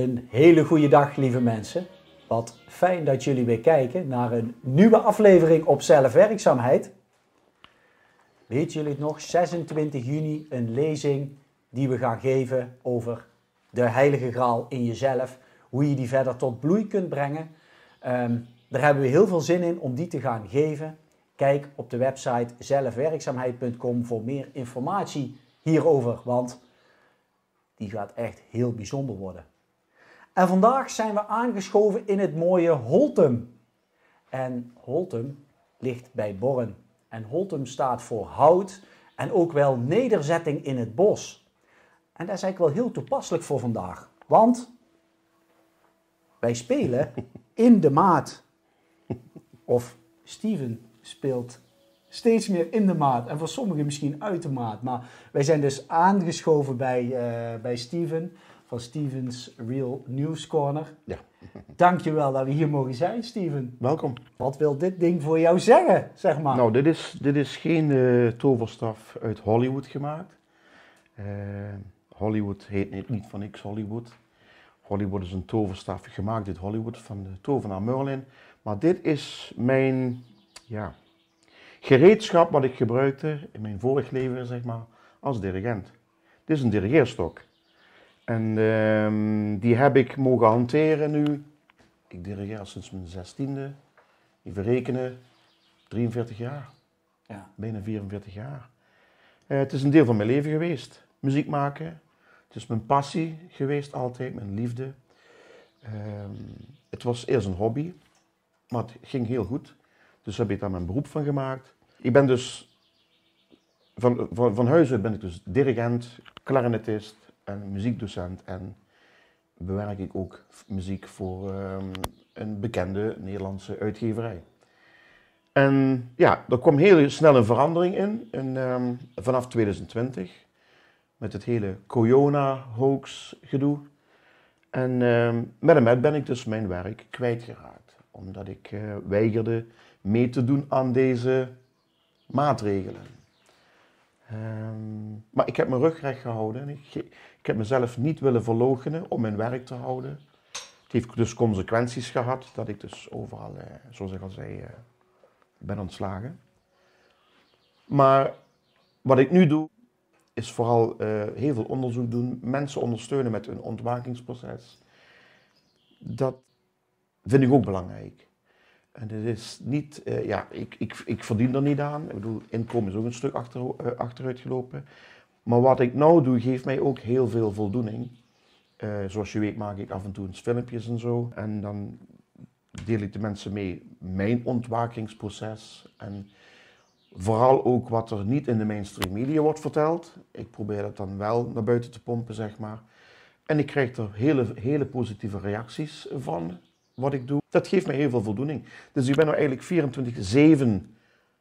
Een hele goede dag, lieve mensen. Wat fijn dat jullie weer kijken naar een nieuwe aflevering op zelfwerkzaamheid. Weet jullie het nog? 26 juni een lezing die we gaan geven over de heilige graal in jezelf. Hoe je die verder tot bloei kunt brengen. Ehm, daar hebben we heel veel zin in om die te gaan geven. Kijk op de website zelfwerkzaamheid.com voor meer informatie hierover. Want die gaat echt heel bijzonder worden. En vandaag zijn we aangeschoven in het mooie Holtum. En Holtum ligt bij Borren. En Holtum staat voor hout en ook wel nederzetting in het bos. En dat is eigenlijk wel heel toepasselijk voor vandaag. Want wij spelen in de maat. Of Steven speelt steeds meer in de maat. En voor sommigen misschien uit de maat. Maar wij zijn dus aangeschoven bij, uh, bij Steven van Stevens Real News Corner. Ja. Dankjewel dat we hier mogen zijn, Steven. Welkom. Wat wil dit ding voor jou zeggen, zeg maar? Nou, dit is, dit is geen uh, toverstaf uit Hollywood gemaakt. Uh, Hollywood heet niet van niks Hollywood. Hollywood is een toverstaf gemaakt uit Hollywood van de tovenaar Merlin. Maar dit is mijn ja, gereedschap wat ik gebruikte in mijn vorig leven, zeg maar, als dirigent. Dit is een dirigeerstok. En uh, die heb ik mogen hanteren nu. Ik dirigeer sinds mijn zestiende. Even rekenen, 43 jaar. Ja. Bijna 44 jaar. Uh, het is een deel van mijn leven geweest. Muziek maken. Het is mijn passie geweest altijd, mijn liefde. Uh, het was eerst een hobby, maar het ging heel goed. Dus heb ik daar mijn beroep van gemaakt. Ik ben dus, van, van, van huis uit ben ik dus dirigent, clarinetist, en muziekdocent en bewerk ik ook muziek voor um, een bekende Nederlandse uitgeverij. En ja, er kwam heel snel een verandering in, um, vanaf 2020 met het hele corona-hoax gedoe. En um, met en met ben ik dus mijn werk kwijtgeraakt, omdat ik uh, weigerde mee te doen aan deze maatregelen. Maar ik heb mijn rug recht gehouden. Ik, ik heb mezelf niet willen verloochenen om mijn werk te houden. Het heeft dus consequenties gehad dat ik dus overal, eh, zoals ik al zei, eh, ben ontslagen. Maar wat ik nu doe, is vooral uh, heel veel onderzoek doen, mensen ondersteunen met hun ontwakingsproces. Dat vind ik ook belangrijk. En het is niet, uh, ja, ik, ik, ik verdien er niet aan. Ik bedoel, inkomen is ook een stuk achter, uh, achteruit gelopen. Maar wat ik nou doe, geeft mij ook heel veel voldoening. Uh, zoals je weet maak ik af en toe eens filmpjes en zo. En dan deel ik de mensen mee mijn ontwakingsproces. En vooral ook wat er niet in de mainstream media wordt verteld. Ik probeer dat dan wel naar buiten te pompen, zeg maar. En ik krijg er hele, hele positieve reacties van wat ik doe. Dat geeft mij heel veel voldoening. Dus ik ben nu eigenlijk 24-7,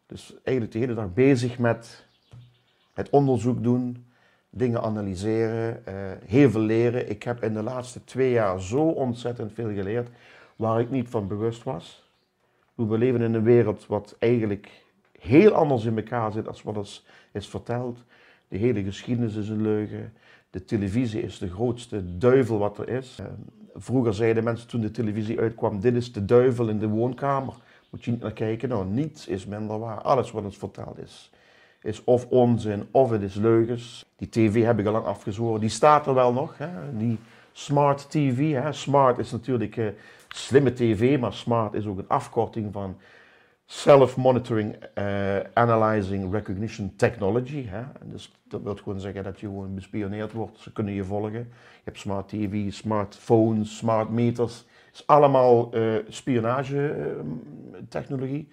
dus eigenlijk de hele dag bezig met het onderzoek doen, dingen analyseren, uh, heel veel leren. Ik heb in de laatste twee jaar zo ontzettend veel geleerd waar ik niet van bewust was. We leven in een wereld wat eigenlijk heel anders in elkaar zit als wat is, is verteld. De hele geschiedenis is een leugen. De televisie is de grootste duivel wat er is. Uh, vroeger zeiden mensen toen de televisie uitkwam, dit is de duivel in de woonkamer. Moet je niet naar kijken. Nou, niets is minder waar. Alles wat ons verteld is, is of onzin of het is leugens. Die tv heb ik al lang afgezworen. Die staat er wel nog. Hè? Die smart tv. Hè? Smart is natuurlijk uh, slimme tv, maar smart is ook een afkorting van Self-Monitoring, uh, Analyzing, Recognition Technology. Hè? Dus dat wil gewoon zeggen dat je gewoon bespioneerd wordt. Ze kunnen je volgen. Je hebt smart tv, smartphones, smart meters. Het is allemaal uh, spionage-technologie.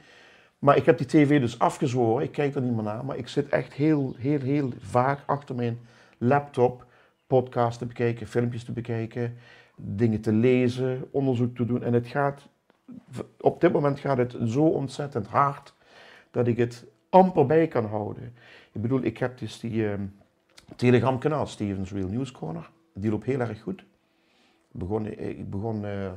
Maar ik heb die tv dus afgezworen. Ik kijk er niet meer naar. Maar ik zit echt heel, heel, heel vaak achter mijn laptop podcasts te bekijken, filmpjes te bekijken, dingen te lezen, onderzoek te doen. En het gaat op dit moment gaat het zo ontzettend hard dat ik het amper bij kan houden. Ik bedoel, ik heb dus die uh, Telegram kanaal, Stevens Real News Corner. Die loopt heel erg goed. Ik begon, ik begon uh,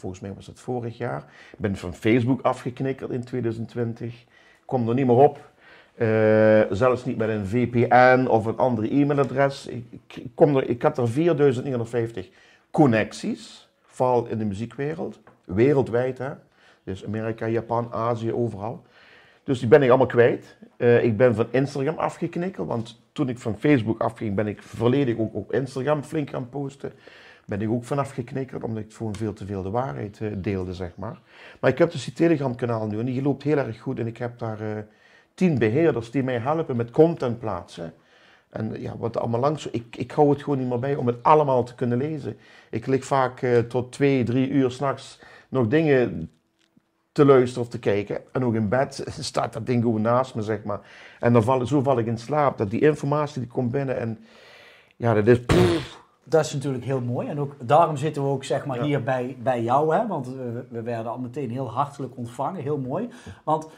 volgens mij was het vorig jaar. Ik ben van Facebook afgeknikkerd in 2020. Ik kwam er niet meer op. Uh, zelfs niet met een VPN of een andere e-mailadres. Ik, kom ik had er 4950 connecties, vooral in de muziekwereld, wereldwijd hè. Dus Amerika, Japan, Azië, overal. Dus die ben ik allemaal kwijt. Eh, ik ben van Instagram afgeknikkeld, want toen ik van Facebook afging, ben ik volledig ook op Instagram flink gaan posten. Ben ik ook vanaf geknikkerd, omdat ik gewoon veel te veel de waarheid uh, deelde, zeg maar. Maar ik heb dus die Telegram kanaal nu en die loopt heel erg goed en ik heb daar uh, tien beheerders die mij helpen met content plaatsen. En ja, wat allemaal langs, ik, ik hou het gewoon niet meer bij om het allemaal te kunnen lezen. Ik lig vaak tot twee, drie uur s'nachts nog dingen te luisteren of te kijken. En ook in bed staat dat ding gewoon naast me, zeg maar. En dan val, zo val ik in slaap. Dat die informatie die komt binnen en ja, dat is... Dat is natuurlijk heel mooi. En ook daarom zitten we ook zeg maar hier bij, bij jou. Hè? Want we, we werden al meteen heel hartelijk ontvangen. Heel mooi. Want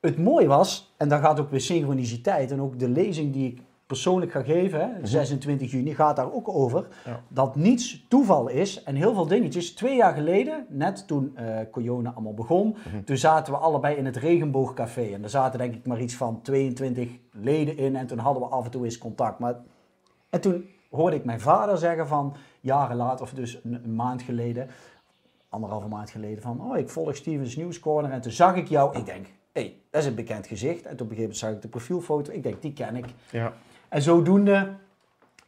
het mooie was, en daar gaat ook weer synchroniciteit. En ook de lezing die ik persoonlijk ga geven, hè, 26 mhm. juni, gaat daar ook over. Dat niets toeval is en heel veel dingetjes. Twee jaar geleden, net toen uh, Corona allemaal begon, mhm. toen zaten we allebei in het Regenboogcafé. En daar zaten denk ik maar iets van 22 leden in en toen hadden we af en toe eens contact. Maar... En toen hoorde ik mijn vader zeggen van, jaren later, of dus een, maand geleden, anderhalve maand geleden, van, oh, ik volg Stevens News Corner en toen zag ik jou. Ik denk, hé, hey, dat is een bekend gezicht. En op een gegeven moment zag ik de profielfoto. Ik denk, die ken ik. Ja. En zodoende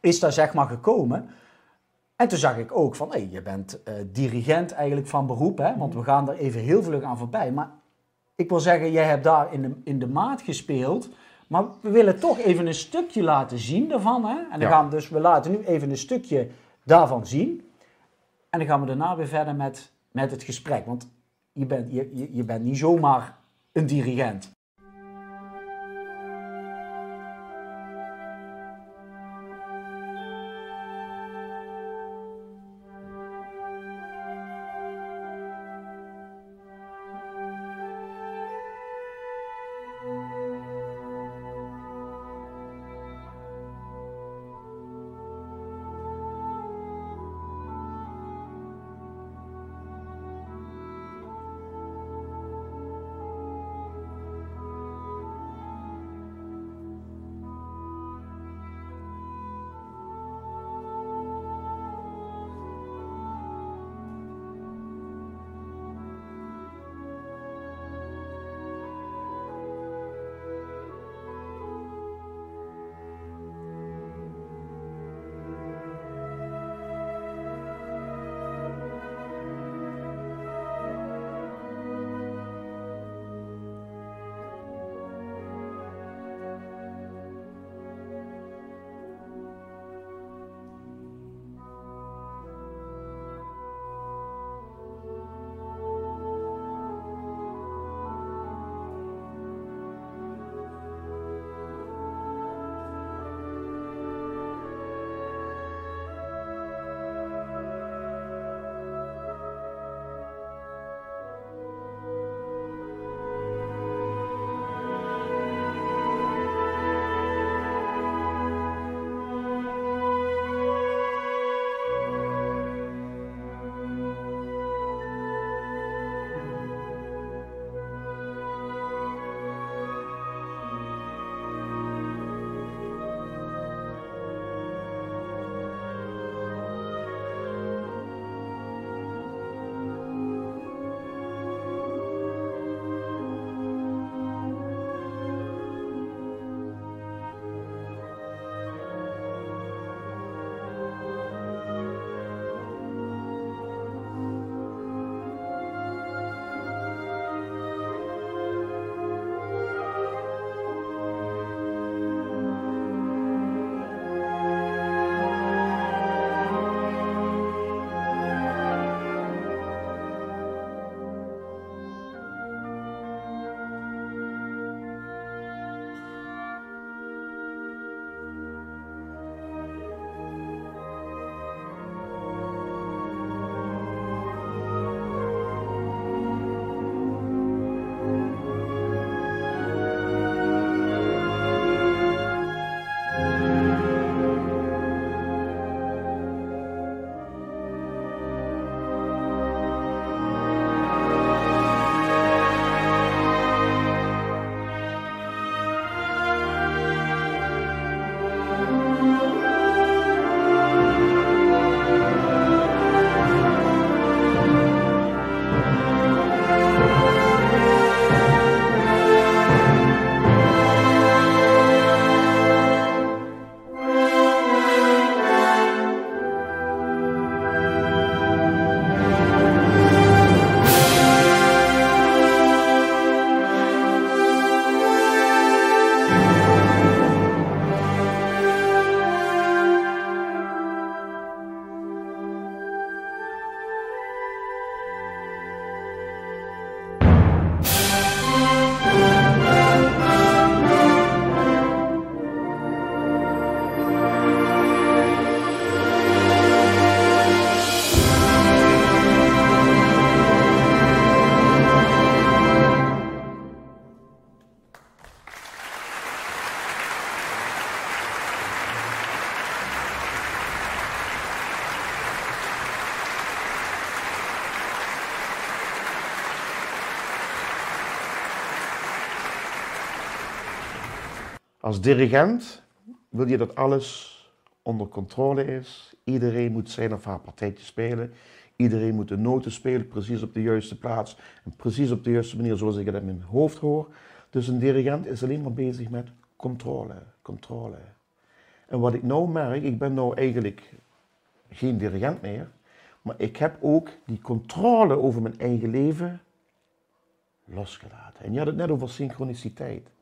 is dat zeg maar gekomen. En toen zag ik ook van, hé, je bent uh, dirigent eigenlijk van beroep, hè? want we gaan er even heel vlug aan voorbij. Maar ik wil zeggen, jij hebt daar in de, in de maat gespeeld, maar we willen toch even een stukje laten zien daarvan. Hè? En dan gaan we dus, we laten nu even een stukje daarvan zien. En dan gaan we daarna weer verder met, met het gesprek, want je bent, je, je, je bent niet zomaar een dirigent. Als dirigent wil je dat alles onder controle is. Iedereen moet zijn of haar partijtje spelen. Iedereen moet de noten spelen precies op de juiste plaats en precies op de juiste manier zoals ik het in mijn hoofd hoor. Dus een dirigent is alleen maar bezig met controle, controle. En wat ik nou merk, ik ben nou eigenlijk geen dirigent meer, maar ik heb ook die controle over mijn eigen leven losgelaten. En je had het net over synchroniciteit.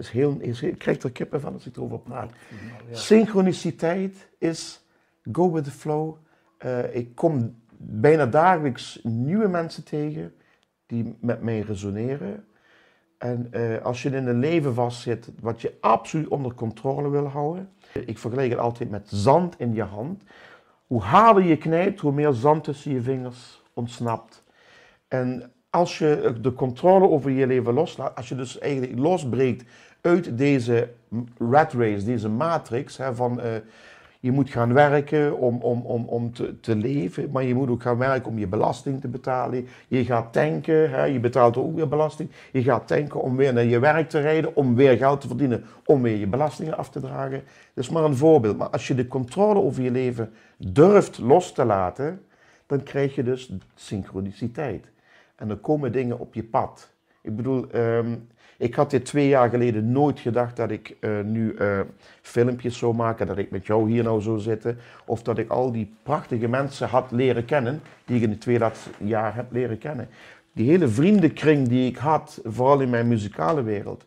Dus heel, ik krijg er kippen van als ik erover praat. Synchroniciteit is go with the flow. Uh, ik kom bijna dagelijks nieuwe mensen tegen die met mij resoneren. En uh, als je in een leven vastzit wat je absoluut onder controle wil houden. Ik vergelijk het altijd met zand in je hand. Hoe harder je knijpt, hoe meer zand tussen je vingers ontsnapt. En als je de controle over je leven loslaat, als je dus eigenlijk losbreekt uit deze rat race, deze matrix hè, van uh, je moet gaan werken om, om, om, om te, te, leven, maar je moet ook gaan werken om je belasting te betalen. Je gaat tanken, hè, je betaalt ook weer belasting. Je gaat tanken om weer naar je werk te rijden, om weer geld te verdienen, om weer je belastingen af te dragen. Dat is maar een voorbeeld. Maar als je de controle over je leven durft los te laten, dan krijg je dus synchroniciteit. En dan komen dingen op je pad. Ik bedoel, um, ik had dit twee jaar geleden nooit gedacht dat ik uh, nu uh, filmpjes zou maken, dat ik met jou hier nou zou zitten, of dat ik al die prachtige mensen had leren kennen, die ik in de twee laatste jaar heb leren kennen. Die hele vriendenkring die ik had, vooral in mijn muzikale wereld,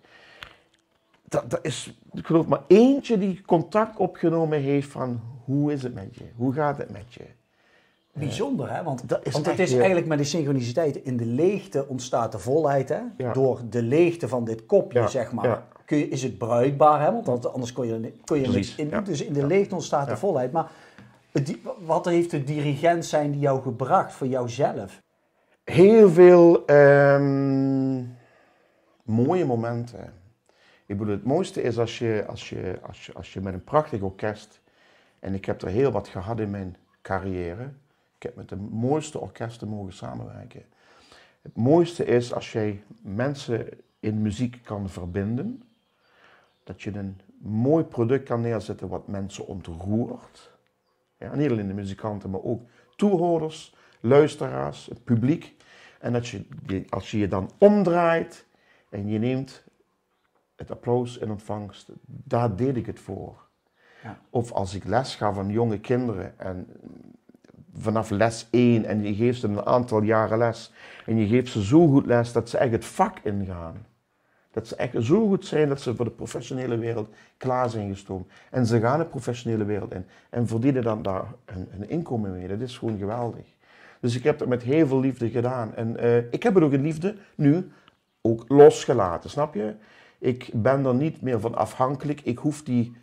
dat, dat is, ik geloof maar eentje die contact opgenomen heeft van hoe is het met je, hoe gaat het met je. Bijzonder, hè? Want, want het is eigenlijk met die synchroniciteit in de leegte ontstaat de volheid, hè? Door de leegte van dit kopje, zeg maar, kun je, is het bruikbaar, hè? Want anders kon je, kon je niks in. Dus in de leegte ontstaat de volheid. Maar wat heeft de dirigent zijn die jou gebracht voor jouzelf? Heel veel um, mooie momenten. Ik bedoel, het mooiste is als je, als, je, als, je, als je met een prachtig orkest, en ik heb er heel wat gehad in mijn carrière, ik heb met de mooiste orkesten mogen samenwerken. Het mooiste is als jij mensen in muziek kan verbinden. Dat je een mooi product kan neerzetten wat mensen ontroert. Ja, niet alleen de muzikanten, maar ook toehoorders, luisteraars, het publiek. En dat je, als je je dan omdraait en je neemt het applaus in ontvangst, daar deed ik het voor. Ja. Of als ik les ga van jonge kinderen en vanaf les 1 en je geeft ze een aantal jaren les. En je geeft ze zo goed les dat ze echt het vak ingaan. Dat ze echt zo goed zijn dat ze voor de professionele wereld klaar zijn gestoomd. En ze gaan de professionele wereld in en verdienen dan daar een, inkomen mee. Dat is gewoon geweldig. Dus ik heb dat met heel veel liefde gedaan. En uh, ik heb het ook in liefde nu ook losgelaten, snap je? Ik ben er niet meer van afhankelijk. Ik hoef die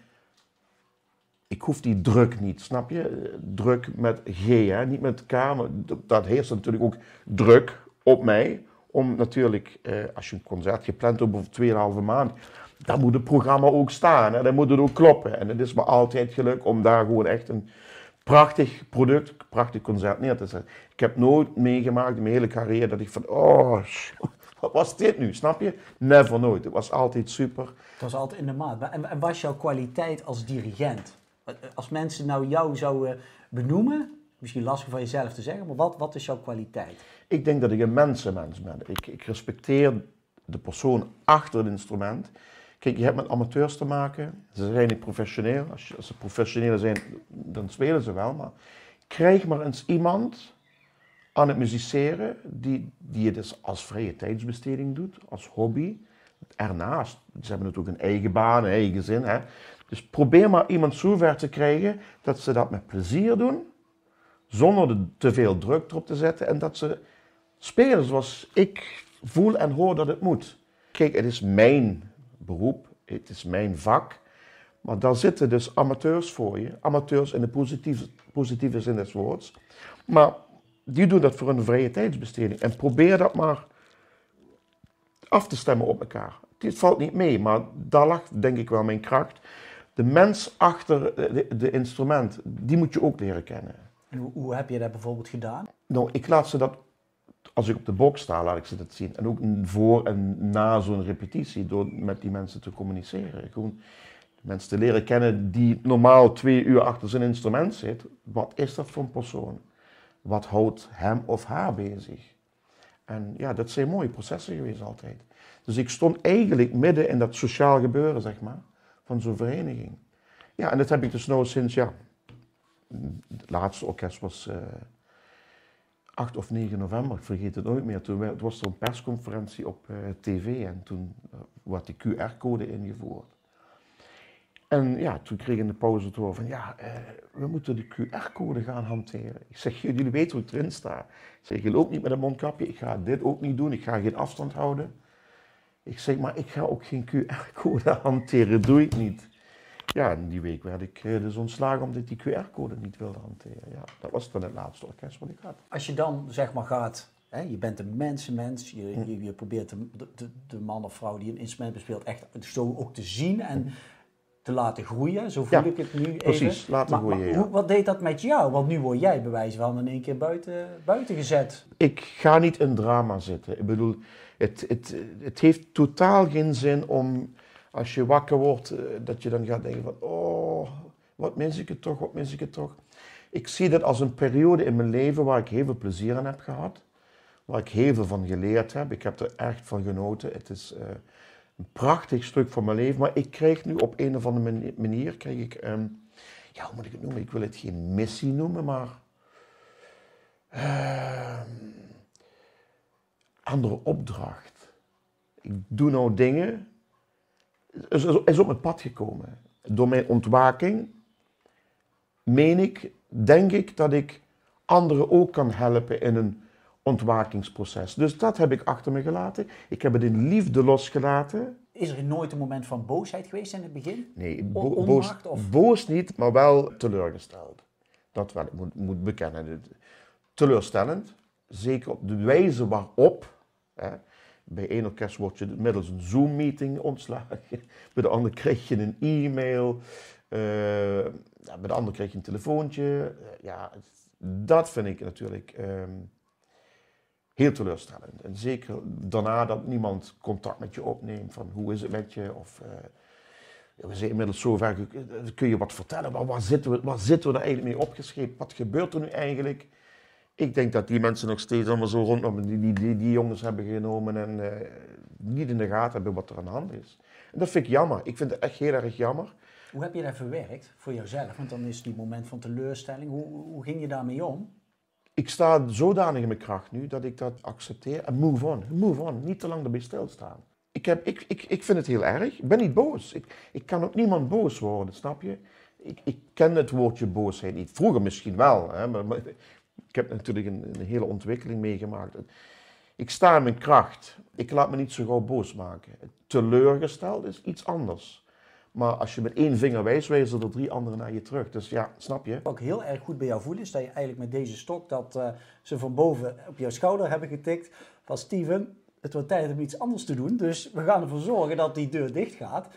ik hoef die druk niet, snap je? Druk met G, hè? niet met K, dat heerst natuurlijk ook druk op mij. Om natuurlijk, eh, als je een concert gepland hebt over 2,5 maand, dan moet het programma ook staan. Hè? Dan moet het ook kloppen. En het is me altijd geluk om daar gewoon echt een prachtig product, prachtig concert neer te zetten. Ik heb nooit meegemaakt in mijn hele carrière dat ik van, oh, wat was dit nu, snap je? Never nooit. Het was altijd super. Het was altijd in de maat. En was jouw kwaliteit als dirigent? Als mensen nou jou zouden benoemen, misschien lastig van jezelf te zeggen, maar wat, wat is jouw kwaliteit? Ik denk dat ik een mensenmens ben. Ik, ik respecteer de persoon achter het instrument. Kijk, je hebt met amateurs te maken. Ze zijn niet professioneel. Als, als ze professioneel zijn, dan spelen ze wel. Maar krijg maar eens iemand aan het musiceren die, die het dus als vrije tijdsbesteding doet, als hobby. Ernaast, ze hebben natuurlijk een eigen baan, eigen gezin. Hè. Dus probeer maar iemand zover te krijgen dat ze dat met plezier doen, zonder er te veel druk erop te zetten en dat ze spelen zoals ik voel en hoor dat het moet. Kijk, het is mijn beroep, het is mijn vak, maar daar zitten dus amateurs voor je, amateurs in de positieve, positieve zin des woords, maar die doen dat voor een vrije tijdsbesteding en probeer dat maar af te stemmen op elkaar. Dit valt niet mee, maar daar lag denk ik wel mijn kracht de mens achter de, de, instrument, die moet je ook leren kennen. hoe, hoe, heb je dat bijvoorbeeld gedaan? Nou, ik laat ze dat als ik op de box sta, laat ik ze dat zien. En ook voor en na zo'n repetitie, door met die mensen te communiceren. Gewoon mensen te leren kennen die normaal twee uur achter zijn instrument zit. Wat is dat voor een persoon? Wat houdt hem of haar bezig? En ja, dat zijn mooie processen geweest altijd. Dus ik stond eigenlijk midden in dat sociaal gebeuren, zeg maar, van zo'n vereniging. Ja, en dat heb ik dus nou sinds, ja, het laatste orkest was uh, eh, 8 of 9 november, ik vergeet het nooit meer. Toen was er een persconferentie op uh, tv en toen uh, werd die QR-code ingevoerd. En ja, toen kreeg ik in de pauze horen van ja, we moeten de QR-code gaan hanteren. Ik zeg, jullie weten hoe ik erin sta. Ik zeg, je loopt niet met een mondkapje, ik ga dit ook niet doen, ik ga geen afstand houden. Ik zeg, maar ik ga ook geen QR-code hanteren, doe ik niet. Ja, en die week werd ik dus ontslagen omdat ik die QR-code niet wilde hanteren. Ja, dat was dan het laatste orkest wat ik had. Als je dan zeg maar gaat, hè, je bent een mensenmens, je, hm. je, je probeert de, de, de, man of vrouw die een instrument bespeelt echt zo ook te zien en hm. Te laten groeien. Zo voel ik het nu precies, even. laten groeien, hoe, Wat deed dat met jou? Want nu word jij bewijs van in één keer buiten, buiten gezet. Ik ga niet in drama zitten. Ik bedoel, het, het, het heeft totaal geen zin om als je wakker wordt, eh, dat je dan gaat denken van, oh, wat mis ik het toch, wat mis ik het toch. Ik zie dat als een periode in mijn leven waar ik heel veel plezier aan heb gehad. Waar ik heel veel van geleerd heb. Ik heb er echt van genoten. Het is uh, prachtig stuk van mijn leven. Maar ik krijg nu op een of andere manier, krijg ik, um, ja, hoe moet ik het noemen? Ik wil het geen missie noemen, maar... Uh, andere opdracht. Ik doe nou dingen is, is op mijn pad gekomen. Door mijn ontwaking meen ik, denk ik, dat ik anderen ook kan helpen in een ontwakingsproces. Dus dat heb ik achter me gelaten. Ik heb het in liefde losgelaten. Is er nooit een moment van boosheid geweest in het begin? Nee, boos, boos niet, maar wel teleurgesteld. Dat wel, ik moet, moet bekennen. Teleurstellend, zeker op de wijze waarop. Hè, bij één orkest word je middels een Zoom-meeting ontslagen. Bij de ander krijg je een e-mail. Uh, bij de ander krijg je een telefoontje. Uh, ja, dat vind ik natuurlijk um, heel teleurstellend. En zeker daarna dat niemand contact met je opneemt van hoe is het met je. Of uh, we zijn inmiddels zover, kun je wat vertellen. Maar waar zitten we, waar zitten we er eigenlijk mee opgeschreven? Wat gebeurt er nu eigenlijk? Ik denk dat die mensen nog steeds allemaal zo rondom die, die, die, jongens hebben genomen en uh, niet in de gaten hebben wat er aan de hand is. En dat vind ik jammer. Ik vind het echt heel erg jammer. Hoe heb je dat verwerkt voor jezelf? Want dan is die moment van teleurstelling. Hoe, hoe ging je daarmee om? Ik sta zodanig in mijn kracht nu dat ik dat accepteer en move on. Move on. Niet te lang erbij stilstaan. Ik, heb, ik, ik, ik vind het heel erg. Ik ben niet boos. Ik, ik kan ook niemand boos worden, snap je? Ik, ik ken het woordje boosheid niet. Vroeger misschien wel, hè, maar, ik heb natuurlijk een, een, hele ontwikkeling meegemaakt. Ik sta in mijn kracht. Ik laat me niet zo gauw boos maken. Teleurgesteld is iets anders. Maar als je met één vinger wijst, wijzen er drie anderen naar je terug. Dus ja, snap je? Wat ik heel erg goed bij jou voel is dat je eigenlijk met deze stok dat uh, ze van boven op jouw schouder hebben getikt. Van Steven, het wordt tijd om iets anders te doen. Dus we gaan ervoor zorgen dat die deur dicht gaat.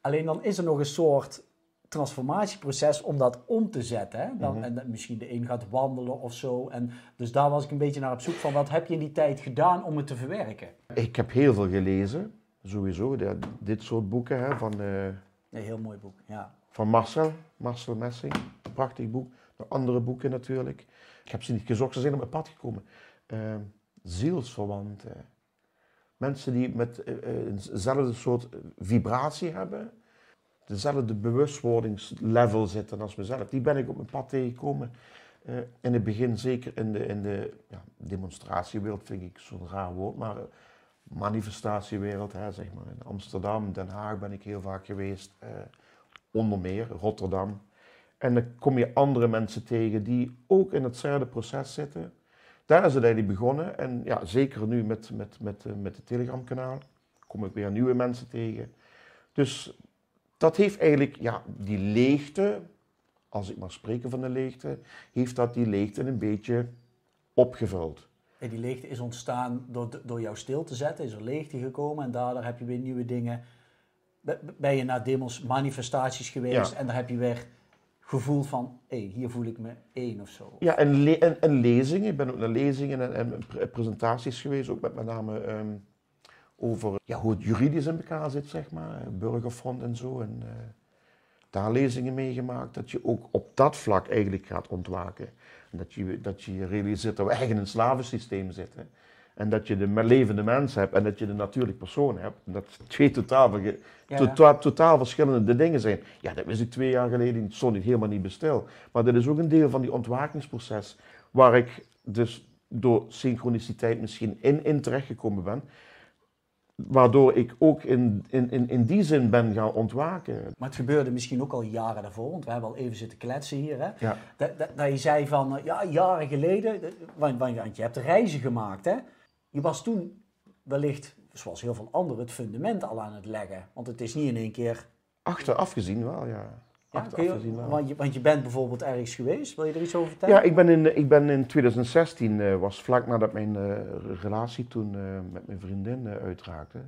Alleen dan is er nog een soort transformatieproces om dat om te zetten. Hè? Dan, mhm. En misschien de een gaat wandelen of zo. En dus daar was ik een beetje naar op zoek van wat heb je in die tijd gedaan om het te verwerken? Ik heb heel veel gelezen, sowieso. dit soort boeken hè, van... Uh, een heel mooi boek, ja. Van Marcel, Marcel Messing. Prachtig boek. andere boeken natuurlijk. Ik heb ze niet gezocht, ze zijn op mijn pad gekomen. Uh, zielsverwanten. Mensen die met uh, eenzelfde soort vibratie hebben dezelfde bewustwordingslevel zitten als mezelf. Die ben ik op mijn pad tegengekomen. Uh, in het begin zeker in de, in de ja, demonstratiewereld, vind ik zo'n raar woord, maar manifestatiewereld, hè, zeg maar in Amsterdam, Den Haag ben ik heel vaak geweest, uh, onder meer, Rotterdam. En dan kom je andere mensen tegen die ook in hetzelfde proces zitten. Daar is het eigenlijk begonnen en ja, zeker nu met, met, met, met het Telegram-kanaal kom ik weer nieuwe mensen tegen. Dus dat heeft eigenlijk, ja, die leegte, als ik mag spreken van de leegte, heeft dat die leegte een beetje opgevuld. En die leegte is ontstaan door, door jou stil te zetten, is er leegte gekomen en daardoor heb je weer nieuwe dingen. Ben je naar demos, manifestaties geweest en daar heb je weer gevoeld van, hé, hier voel ik me één of zo? Ja, en, le en, en lezingen. Ik ben ook naar lezingen en, en pre- presentaties geweest, ook met met name ehm, over ja, hoe het juridisch in elkaar zit, zeg maar. Burgerfront en zo. En eh, daar lezingen meegemaakt. Dat je ook op dat vlak eigenlijk gaat ontwaken. Dat je, dat je realiseert dat we eigenlijk in een slavensysteem zitten. En dat je de levende mens hebt en dat je de natuurlijk persoon hebt. En dat twee totaal, verge- Ja, tota- totaal verschillende dingen zijn. Ja, dat wist ik twee jaar geleden, stond ik helemaal niet bestil. Maar dat is ook een deel van die ontwakingsproces, waar ik dus door synchroniciteit misschien in, in terechtgekomen ben. Waardoor ik ook in, in, in, in die zin ben gaan ontwaken. Maar het gebeurde misschien ook al jaren daarvoor, want we hebben al even zitten kletsen hier. Hè? Ja. Dat, dat, dat je zei van, eh, ja, jaren geleden, eh, want, want want je hebt reizen gemaakt. Hè? Je was toen wellicht, zoals heel veel anderen, het fundament al aan het leggen. Want het is niet in één keer... Achteraf gezien wel, ja. Ja, je- want, je, want je bent bijvoorbeeld ergens geweest. Wil je er iets over vertellen? Ja, ik ben in, ik ben in 2016, eh, was vlak nadat mijn eh, relatie toen eh, met mijn vriendin uitraakte,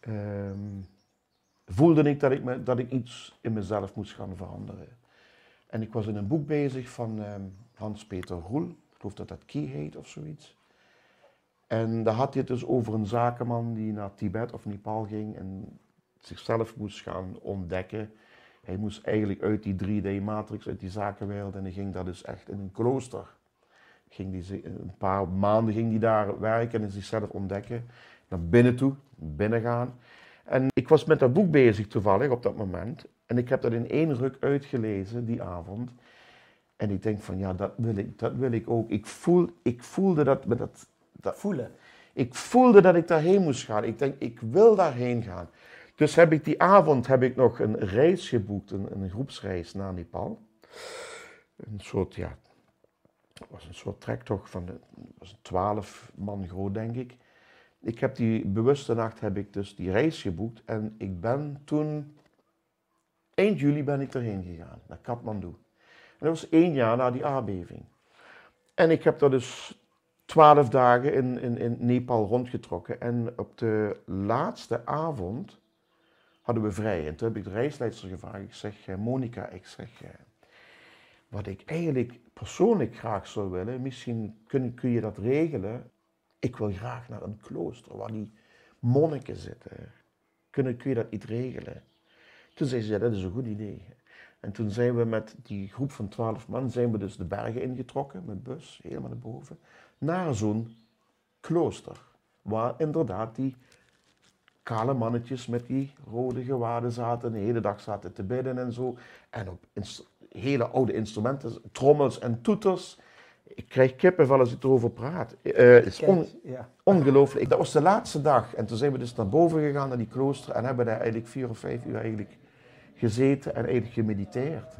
ehm, voelde ik dat, ik me, dat ik iets in mezelf moest gaan veranderen. En ik was in een boek bezig van ehm, Hans-Peter Roel, ik geloof dat dat Key heet of zoiets. En daar had hij het dus over een zakenman die naar Tibet of Nepal ging en zichzelf moest gaan ontdekken. Hij moest eigenlijk uit die 3D-matrix, uit die zakenwereld, en hij ging daar dus echt in een klooster. Ging die, een paar maanden ging hij daar werken en zichzelf ontdekken. Naar binnen toe, binnen gaan. En ik was met dat boek bezig toevallig op dat moment. En ik heb dat in één ruk uitgelezen die avond. En ik denk van ja, dat wil ik, dat wil ik ook. Ik, voel, ik voelde dat, dat, dat Voelen. ik voelde dat ik daarheen moest gaan. Ik denk, ik wil daarheen gaan. Dus heb ik die avond heb ik nog een reis geboekt, een, een groepsreis naar Nepal. Een soort, ja, was een soort trektocht van, de- was twaalf man groot, denk ik. Ik heb die bewuste nacht heb ik dus die reis geboekt en ik ben toen, eind juli ben ik erheen gegaan, naar Kathmandu. Dat was één jaar na die aardbeving. En ik heb daar dus twaalf dagen in, in, in Nepal rondgetrokken. En op de laatste avond hadden we vrij. En toen heb ik de reisleidster gevraagd. Ik zeg, eh, Monica, ik zeg, eh, wat ik eigenlijk persoonlijk graag zou willen, misschien kun, kun je dat regelen. Ik wil graag naar een klooster waar die monniken zitten. Kun, kun je dat niet regelen? Toen zei ze, ja, dat is een goed idee. En toen zijn we met die groep van twaalf man, zijn we dus de bergen ingetrokken met bus, helemaal naar boven, naar zo'n klooster. Waar inderdaad die kale mannetjes met die rode gewaden zaten, de hele dag zaten te bidden en zo. En op hele oude instrumenten, trommels en toeters. Ik krijg kippenvel als ik erover praat. Eh, het is on- Kijk, ja. Ongelooflijk. Dat was de laatste dag. En toen zijn we dus naar boven gegaan, naar die klooster. En hebben daar eigenlijk vier of vijf uur eigenlijk gezeten en eigenlijk gemediteerd.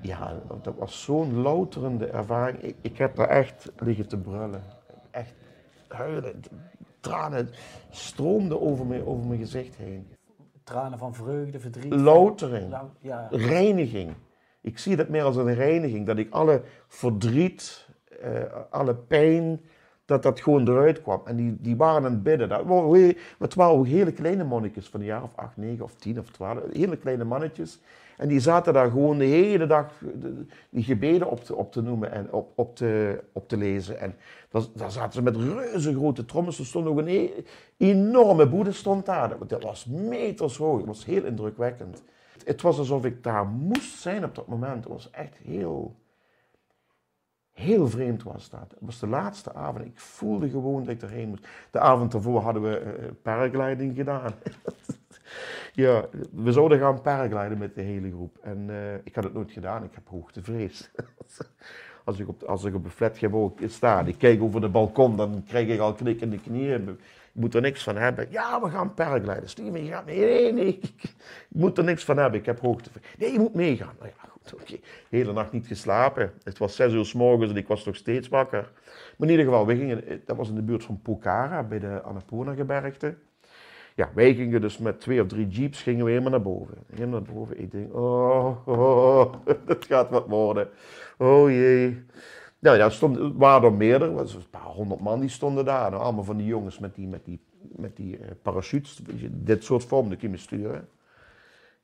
Ja, dat was zo'n louterende ervaring. Ik, ik heb daar echt liggen te brullen. Echt huilen. Tranen stroomden over, me, over mijn gezicht heen. Tranen van vreugde, verdriet. Loutering. Ja. Reiniging. Ik zie dat meer als een reiniging. Dat ik alle verdriet, eh, alle pijn, dat dat gewoon eruit kwam. En die, die waren aan het bidden. Dat, het waren ook hele kleine mannetjes van een jaar of acht, negen of tien of twaalf. Hele kleine mannetjes. En die zaten daar gewoon de hele dag die gebeden op te, op te noemen en op, op, te, op te lezen. En daar, zaten ze met reuze grote trommels. Er stond ook een e- enorme boede stond daar. Dat, dat was meters hoog. Het was heel indrukwekkend. Het was alsof ik daar moest zijn op dat moment. Het was echt heel, heel vreemd was dat. Het was de laatste avond. Ik voelde gewoon dat ik erheen moest. De avond daarvoor hadden we eh, paragliding gedaan. ja, we zouden gaan paragliden met de hele groep. En eh, ik had het nooit gedaan. Ik heb hoogtevrees. Als ik, op, als ik op een flatgebouw sta, ik kijk over de balkon, dan krijg ik al knikkende knieën. Ik moet er niks van hebben. Ja, we gaan paragliden. Steven, je gaat mee. Nee, nee, ik moet er niks van hebben. Ik heb hoogtevrees. Nee, je moet meegaan. Nou ja, oké. Hele nacht niet geslapen. Het was zes uur s morgens en ik was nog steeds wakker. Maar in ieder geval, we gingen, dat was in de buurt van Pokhara, bij de Annapurna-gebergte. Ja, wij gingen dus met twee of drie jeeps gingen we helemaal naar boven. Helemaal naar boven. Ik denk, oh, oh, oh, dat gaat wat worden. Oh jee. Nou ja, stond, waren er meerdere, er was een paar honderd man die stonden daar. Nou, allemaal van die jongens met die, met die, met die eh, parachutes, dit soort vorm, dat kun je sturen.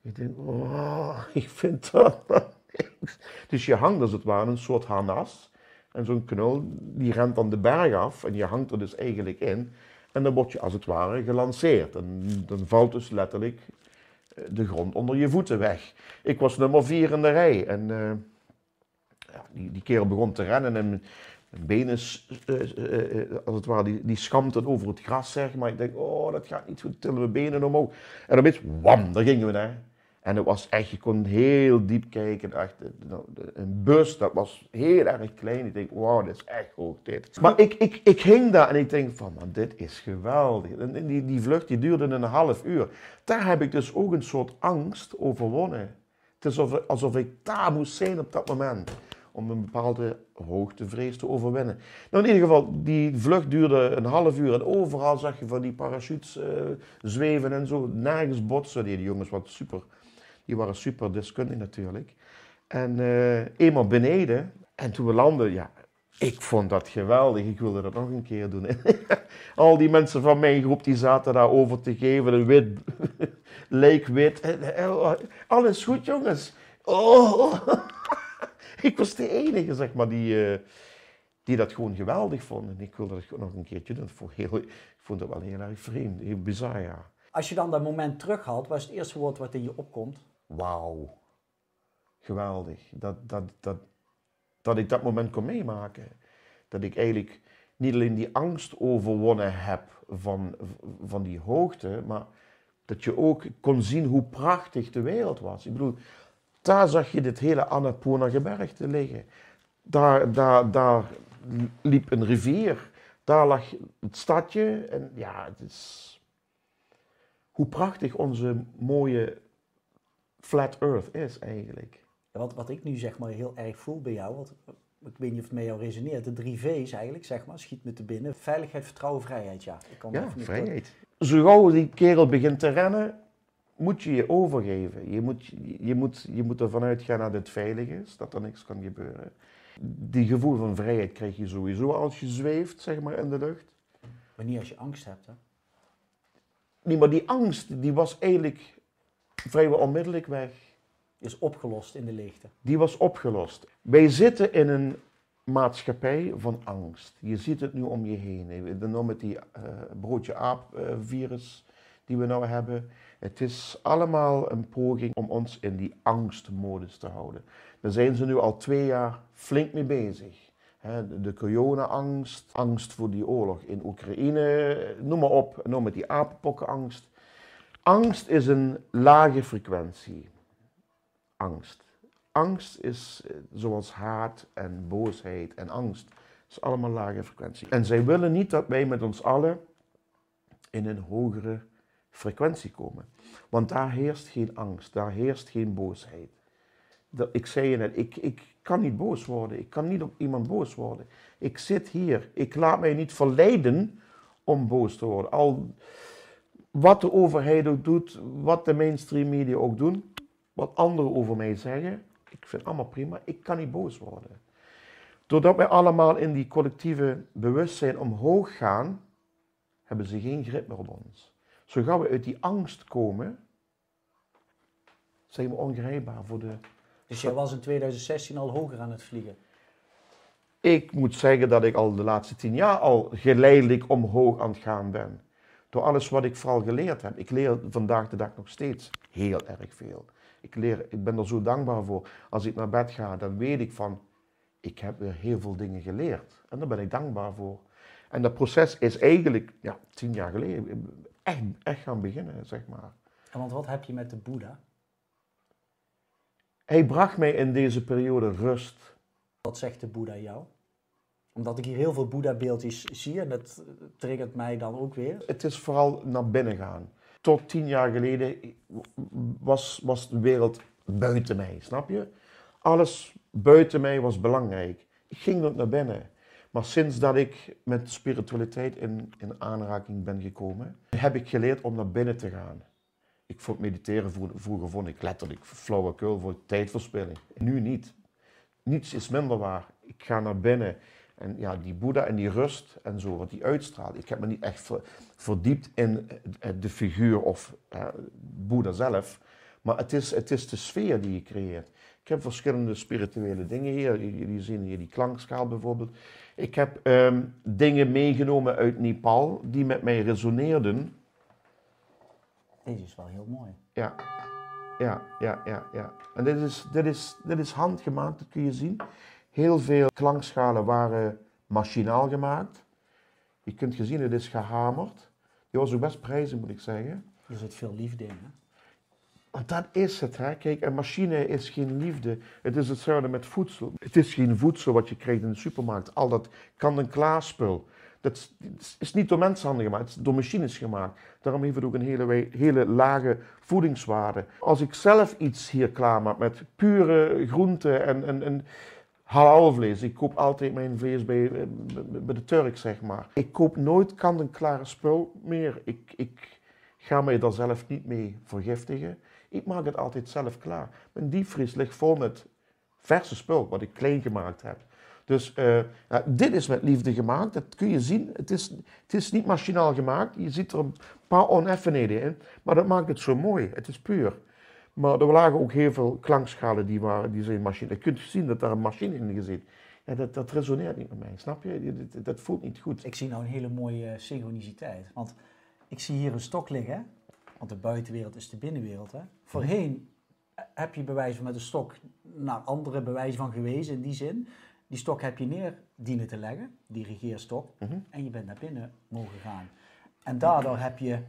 Ik denk, oh, ik vind dat niks. Dus je hangt als het ware een soort harnas. En zo'n knul, die rent dan de berg af en je hangt er dus eigenlijk in. En dan word je als het ware gelanceerd. En dan valt dus letterlijk eh, de grond onder je voeten weg. Ik was nummer vier in de rij. En eh, ja, die, die kerel begon te rennen en mijn, mijn benen, uh, als het ware, die, die schampten over het gras, zeg maar. Ik denk, oh, dat gaat niet goed, tillen we benen omhoog. En dan weet wam, daar gingen we naar. En het was echt, je kon heel diep kijken. Echt, een bus, dat was heel erg klein. Ik denk, wauw, dit is echt hoog dit. Maar ik, ik, ik hing daar en ik denk van, man, dit is geweldig. En die, die vlucht die duurde een half uur. Daar heb ik dus ook een soort angst overwonnen. Het is alsof, alsof ik daar moest zijn op dat moment. Om een bepaalde hoogtevrees te overwinnen. Nou, in ieder geval, die vlucht duurde een half uur. En overal zag je van die parachutes uh, zweven en zo. Nergens botsen. Die jongens wat super die waren super deskundig natuurlijk. En uh, eenmaal beneden, en toen we landden, ja, ik vond dat geweldig. Ik wilde dat nog een keer doen. Al die mensen van mijn groep die zaten daar over te geven. Een wit, leek wit. Alles goed, jongens. Oh. ik was de enige, zeg maar, die, uh, die dat gewoon geweldig vond. Ik wilde dat nog een keertje doen. Ik vond dat wel heel erg vreemd, heel bizar. Als je dan dat moment terughaalt, wat is het eerste woord wat in je opkomt? Wauw, geweldig. Dat, dat, dat, dat ik dat moment kon meemaken. Dat ik eigenlijk niet alleen die angst overwonnen heb van, van die hoogte, maar dat je ook kon zien hoe prachtig de wereld was. Ik bedoel, daar zag je dit hele Annapurna gebergte liggen. Daar, daar, daar liep een rivier. Daar lag het stadje. En ja, het is... Hoe prachtig onze mooie flat earth is eigenlijk. Wat, wat ik nu zeg maar heel erg voel bij jou, wat, ik weet niet of het met jou resoneert, de drie V's eigenlijk, zeg maar, schiet me te binnen. Veiligheid, vertrouwen, vrijheid, ja. Ik kan ja, vrijheid. Zo gauw die kerel begint te rennen, moet je je overgeven. Je moet, je moet, je moet ervan uitgaan dat het veilig is, dat er niks kan gebeuren. Die gevoel van vrijheid krijg je sowieso als je zweeft, zeg maar, in de lucht. Maar niet als je angst hebt, hè? Nee, maar die angst, die was eigenlijk vrijwel onmiddellijk weg. Is opgelost in de leegte. Die was opgelost. Wij zitten in een maatschappij van angst. Je ziet het nu om je heen. Dan met die uh, broodje aap virus die we nou hebben. Het is allemaal een poging om ons in die angstmodus te houden. Daar zijn ze nu al twee jaar flink mee bezig. de corona-angst, angst voor die oorlog in Oekraïne, noem maar op. noem met die apenpokkenangst. Angst is een lage frequentie. Angst. Angst is eh, zoals haat en boosheid en angst. Het is allemaal lage frequentie. En zij willen niet dat wij met ons allen in een hogere frequentie komen. Want daar heerst geen angst, daar heerst geen boosheid. ik zei je net, ik, ik kan niet boos worden. Ik kan niet op iemand boos worden. Ik zit hier. Ik laat mij niet verleiden om boos te worden. Al wat de overheid ook doet, wat de mainstream media ook doen, wat anderen over mij zeggen, ik vind allemaal prima, ik kan niet boos worden. Doordat wij allemaal in die collectieve bewustzijn omhoog gaan, hebben ze geen grip meer op ons. Zo gaan we uit die angst komen, zijn we ongrijpbaar voor de... Dus jij was in 2016 al hoger aan het vliegen? Ik moet zeggen dat ik al de laatste tien jaar al geleidelijk omhoog aan het gaan ben. Door alles wat ik vooral geleerd heb. Ik leer vandaag de dag nog steeds heel erg veel. Ik, leer, ik ben er zo dankbaar voor. Als ik naar bed ga, dan weet ik van, ik heb weer heel veel dingen geleerd. En daar ben ik dankbaar voor. En dat proces is eigenlijk, ja, tien jaar geleden, echt, echt gaan beginnen, zeg maar. En want wat heb je met de Boeddha? Hij bracht mij in deze periode rust. Wat zegt de Boeddha jou? Omdat ik hier heel veel Boeddha-beeldjes zie en dat triggert mij dan ook weer. Het is vooral naar binnen gaan. Tot tien jaar geleden was, was de wereld buiten mij, snap je? Alles buiten mij was belangrijk. Ik ging ook naar binnen. Maar sinds dat ik met spiritualiteit in, in aanraking ben gekomen, heb ik geleerd om naar binnen te gaan. Ik vond mediteren vroeger vond ik letterlijk flauwekul voor tijdverspilling. Nu niet. Niets is minder waar. Ik ga naar binnen. En ja, die Boeddha en die rust en zo, wat die uitstraalt. Ik heb me niet echt verdiept in de figuur of uh, Boeddha zelf. Maar het is, het is de sfeer die je creëert. Ik heb verschillende spirituele dingen hier. Jullie zien hier die klankschaal bijvoorbeeld. Ik heb ehm, dingen meegenomen uit Nepal die met mij resoneerden. Deze is wel heel mooi. Ja, ja, ja, ja. ja. En dit is, dit, is, dit is handgemaakt, dat kun je zien. Heel veel klankschalen waren machinaal gemaakt. Je kunt gezien, het is gehamerd. Die was ook best prijzig, moet ik zeggen. Er zit veel liefde in. Hè? Want dat is het, hè. Kijk, een machine is geen liefde. Het is hetzelfde met voedsel. Het is geen voedsel wat je krijgt in de supermarkt. Al dat kan-en-klaar spul. Dat is niet door mensenhanden gemaakt, het is door machines gemaakt. Daarom heeft het ook een hele, hele lage voedingswaarde. Als ik zelf iets hier klaarmaak met pure groenten en, en, en halalvlees. Ik koop altijd mijn vlees bij, bij de Turk, zeg maar. Ik koop nooit kant-en-klare spul meer. Ik, ik ga mij daar zelf niet mee vergiftigen. Ik maak het altijd zelf klaar. Mijn diepvries ligt vol met verse spul, wat ik klein gemaakt heb. Dus ja, dit is met liefde gemaakt, dat kun je zien. Het is, het is niet machinaal gemaakt, je ziet er een paar oneffenheden in, maar dat maakt het zo mooi. Het is puur. Maar er lagen ook heel veel klankschalen die, waren, die zijn machine. Je kunt zien dat daar een machine in zit. Ja, dat, dat resoneert niet met mij, snap je? Dat, dat, voelt niet goed. Ik zie nou een hele mooie synchroniciteit. Want ik zie hier een stok liggen, want de buitenwereld is de binnenwereld. Hè? Voorheen heb je bewijzen met een stok naar andere bewijzen van gewezen in die zin. Die stok heb je neer dienen te leggen, die regeerstok, mhm. en je bent naar binnen mogen gaan. En daardoor heb je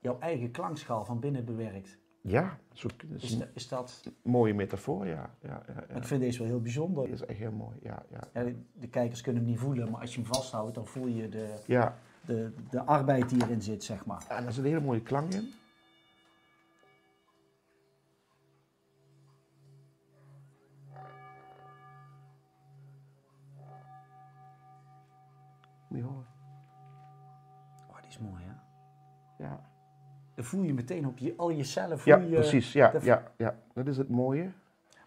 jouw eigen klankschaal van binnen bewerkt. Ja, zo, is, is, dat... Een mooie metafoor, ja. ja, ja, Ik vind deze wel heel bijzonder. Die is echt heel mooi, ja. ja. De, de, kijkers kunnen hem niet voelen, maar als je hem vasthoudt, dan voel je de, ja. de, de arbeid die erin zit, zeg maar. en er zit een hele mooie klank in. Oh, Dan voel je meteen op je, al je cellen. Voel ja, precies. Ja, ja, ja, dat is het mooie.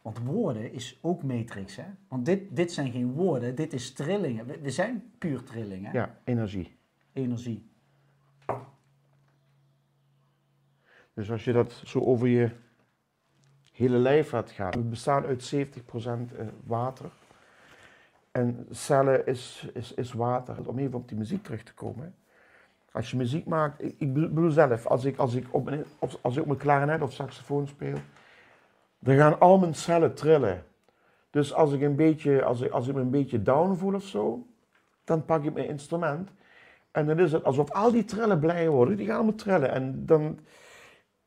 Want woorden is ook matrix, hè? Want dit, dit zijn geen woorden, dit is trillingen. We, zijn puur trillingen. Ja, energie. Energie. Dus als je dat zo over je hele lijf laat gaan. We bestaan uit 70% eh, water. En cellen is, is, is water. Om even op die muziek terug te komen. Als je muziek maakt, ik bedoel zelf, als ik, als ik, op, mijn, als ik op mijn klarinet of saxofoon speel, dan gaan al mijn cellen trillen. Dus als ik, een beetje, als ik, als ik me een beetje down voel of zo, dan pak ik mijn instrument. En dan is het alsof al die trillen blij worden, die gaan allemaal trillen. En dan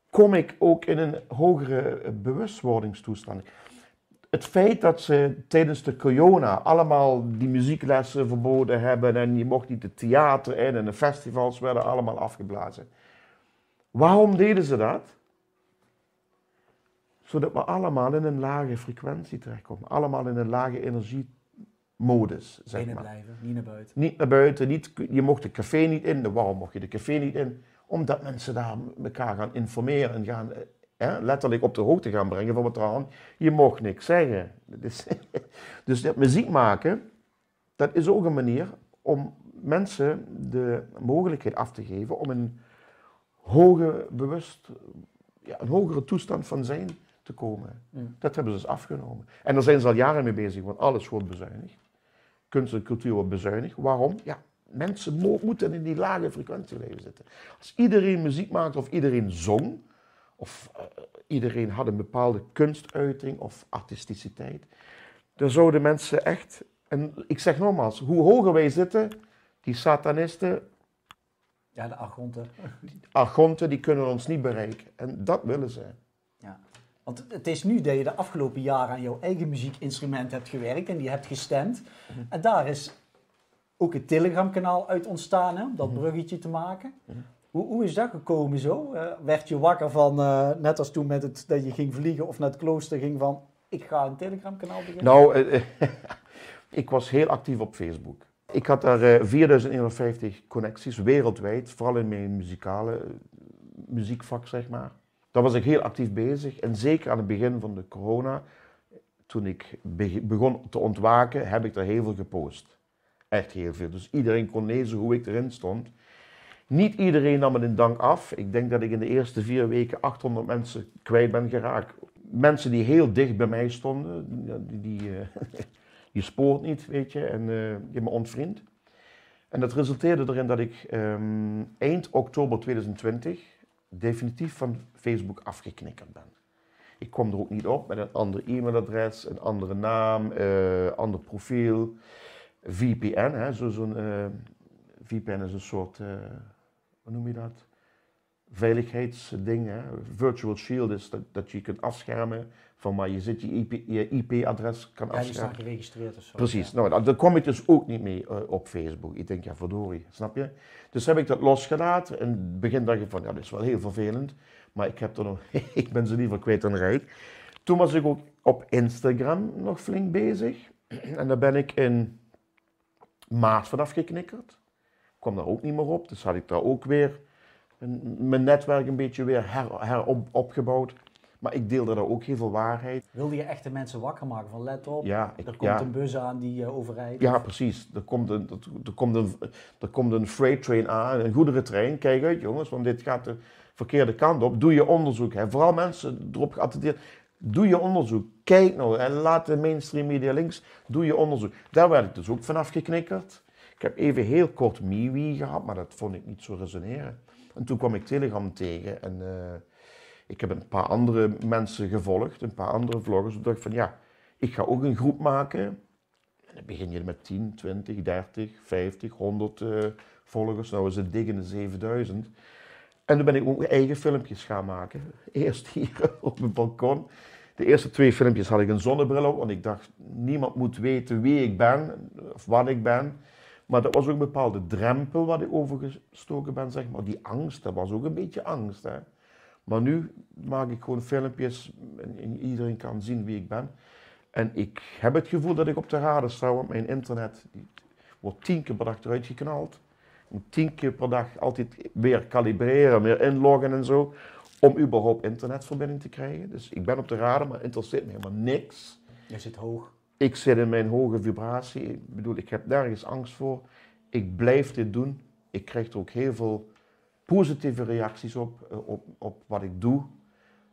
kom ik ook in een hogere bewustwordingstoestand het feit dat ze tijdens de corona allemaal die muzieklessen verboden hebben en je mocht niet het theater in en de festivals werden allemaal afgeblazen. Waarom deden ze dat? Zodat we allemaal in een lage frequentie terechtkomen. Allemaal in een lage energiemodus. Zeg Binnen blijven, niet naar buiten. Niet naar buiten. Niet, je mocht de café niet in. Waarom mocht je de café niet in? Omdat mensen daar elkaar gaan informeren en gaan letterlijk op de hoogte gaan brengen van wat er aan. Je mocht niks zeggen. Dus, dus dat muziek maken, dat is ook een manier om mensen de mogelijkheid af te geven om een hoge bewust, ja, een hogere toestand van zijn te komen. Dat hebben ze dus afgenomen. En daar zijn ze al jaren mee bezig, want alles wordt bezuinigd. Kunst en cultuur wordt bezuinigd. Waarom? Ja, mensen moeten in die lage frequentie leven zitten. Als iedereen muziek maakt of iedereen zong, of uh, iedereen had een bepaalde kunstuiting of artisticiteit. Dan zouden mensen echt, en ik zeg nogmaals, hoe hoger wij zitten, die satanisten. Ja, de argonten. Die argonten, die kunnen ons niet bereiken. En dat willen ze. Ja. Want het is nu dat je de afgelopen jaren aan jouw eigen muziekinstrument hebt gewerkt en die hebt gestemd. Mhm. En daar is ook het Telegram-kanaal uit ontstaan, hè, om dat mhm. bruggetje te maken. Hoe, hoe is dat gekomen zo? Uh, werd je wakker van, uh, net als toen met het, dat je ging vliegen of naar het klooster ging van, ik ga een Telegram-kanaal beginnen? Nou, uh, ik was heel actief op Facebook. Ik had daar 4051 connecties wereldwijd, vooral in mijn muzikale muziekvak, zeg maar. Daar was ik heel actief bezig. En zeker aan het begin van de corona, toen ik begon te ontwaken, heb ik er heel veel gepost. Echt heel veel. Dus iedereen kon lezen hoe ik erin stond. Niet iedereen nam het in dank af. Ik denk dat ik in de eerste vier weken 800 mensen kwijt ben geraakt. Mensen die heel dicht bij mij stonden, die, die, die spoort niet, weet je, en uh, die me ontvriend. En dat resulteerde erin dat ik um, eind oktober 2020 definitief van Facebook afgeknikkerd ben. Ik kwam er ook niet op met een ander e-mailadres, een andere naam, uh, ander profiel. VPN, zo'n zo VPN is een soort, hoe noem je dat? Veiligheidsding. Hè? Virtual Shield is dat, dat je kunt afschermen van waar je zit, je IP-adres IP kan ja, afschermen. die staan geregistreerd of zo. Precies, ja. nou, daar kom ik dus ook niet mee uh, op Facebook. Ik denk, ja, verdorie, snap je? Dus heb ik dat losgelaten. En in het begin dacht ik van, ja, dat is wel heel vervelend. Maar ik, heb er nog, ik ben ze liever kwijt dan rijk. Toen was ik ook op Instagram nog flink bezig. En daar ben ik in maart vanaf geknikkerd. Kwam daar ook niet meer op. Dus had ik daar ook weer een, mijn netwerk een beetje weer her, herop, opgebouwd. Maar ik deelde daar ook heel veel waarheid. Wilde je echt de mensen wakker maken van let op, Ja, ik- er komt ja. een bus aan die eh, overrijdt. Ja, precies. Er komt, een, er, er komt een, er komt een freight train aan, een goederentrein. Kijk uit jongens, want dit gaat de verkeerde kant op. Doe je onderzoek. Hè. Vooral mensen erop geattendeerd. Doe je onderzoek. Kijk nou en laat de mainstream media links. Doe je onderzoek. Daar werd ik dus ook vanaf geknikkerd. Ik heb even heel kort MeWe gehad, maar dat vond ik niet zo resoneren. En toen kwam ik Telegram tegen en eh, ik heb een paar andere mensen gevolgd, een paar andere vloggers. Toen dacht ik van ja, ik ga ook een groep maken. En dan begin je met 10, 20, 30, 50, 100 eh, volgers. Nou is het dik in de 7000. En toen ben ik ook eigen filmpjes gaan maken. Eerst hier op mijn balkon. De eerste twee filmpjes had ik een zonnebril op, want ik dacht, niemand moet weten wie ik ben of wat ik ben. Maar dat was ook een bepaalde drempel waar ik overgestoken ben, zeg maar. Die angst, dat was ook een beetje angst. Hè. Maar nu maak ik gewoon filmpjes en, en iedereen kan zien wie ik ben. En ik heb het gevoel dat ik op de radar sta, want mijn internet wordt tien keer per dag eruit geknald. Moet tien keer per dag altijd weer kalibreren, weer inloggen en zo, om überhaupt internetverbinding te krijgen. Dus ik ben op de radar, maar interesseert me helemaal niks. Je zit hoog. Ik zit in mijn hoge vibratie. Ik bedoel, ik heb nergens angst voor. Ik blijf dit doen. Ik krijg er ook heel veel positieve reacties op, eh, op, op wat ik doe.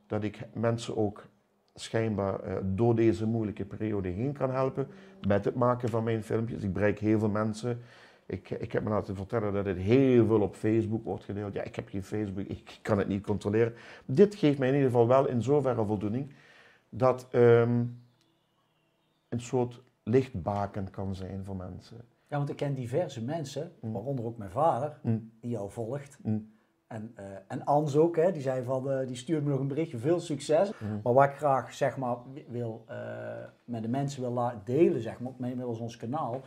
Dat ik mensen ook schijnbaar eh, door deze moeilijke periode heen kan helpen met het maken van mijn filmpjes. Ik bereik heel veel mensen. Ik, ik heb me laten vertellen dat het heel veel op Facebook wordt gedeeld. Ja, ik heb geen Facebook, ik kan het niet controleren. Dit geeft mij in ieder geval wel in zoverre voldoening dat ehm, een soort lichtbaken kan zijn voor mensen. Ja, want ik ken diverse mensen, Mm. waaronder ook mijn vader, Mm. die jou volgt. Mm. En, eh en Ans ook, hè, die zei van, eh, die stuurt me nog een berichtje, veel succes. Mm. Maar wat ik graag, zeg maar, wil, eh, met de mensen wil la- delen, zeg maar, middels ons kanaal,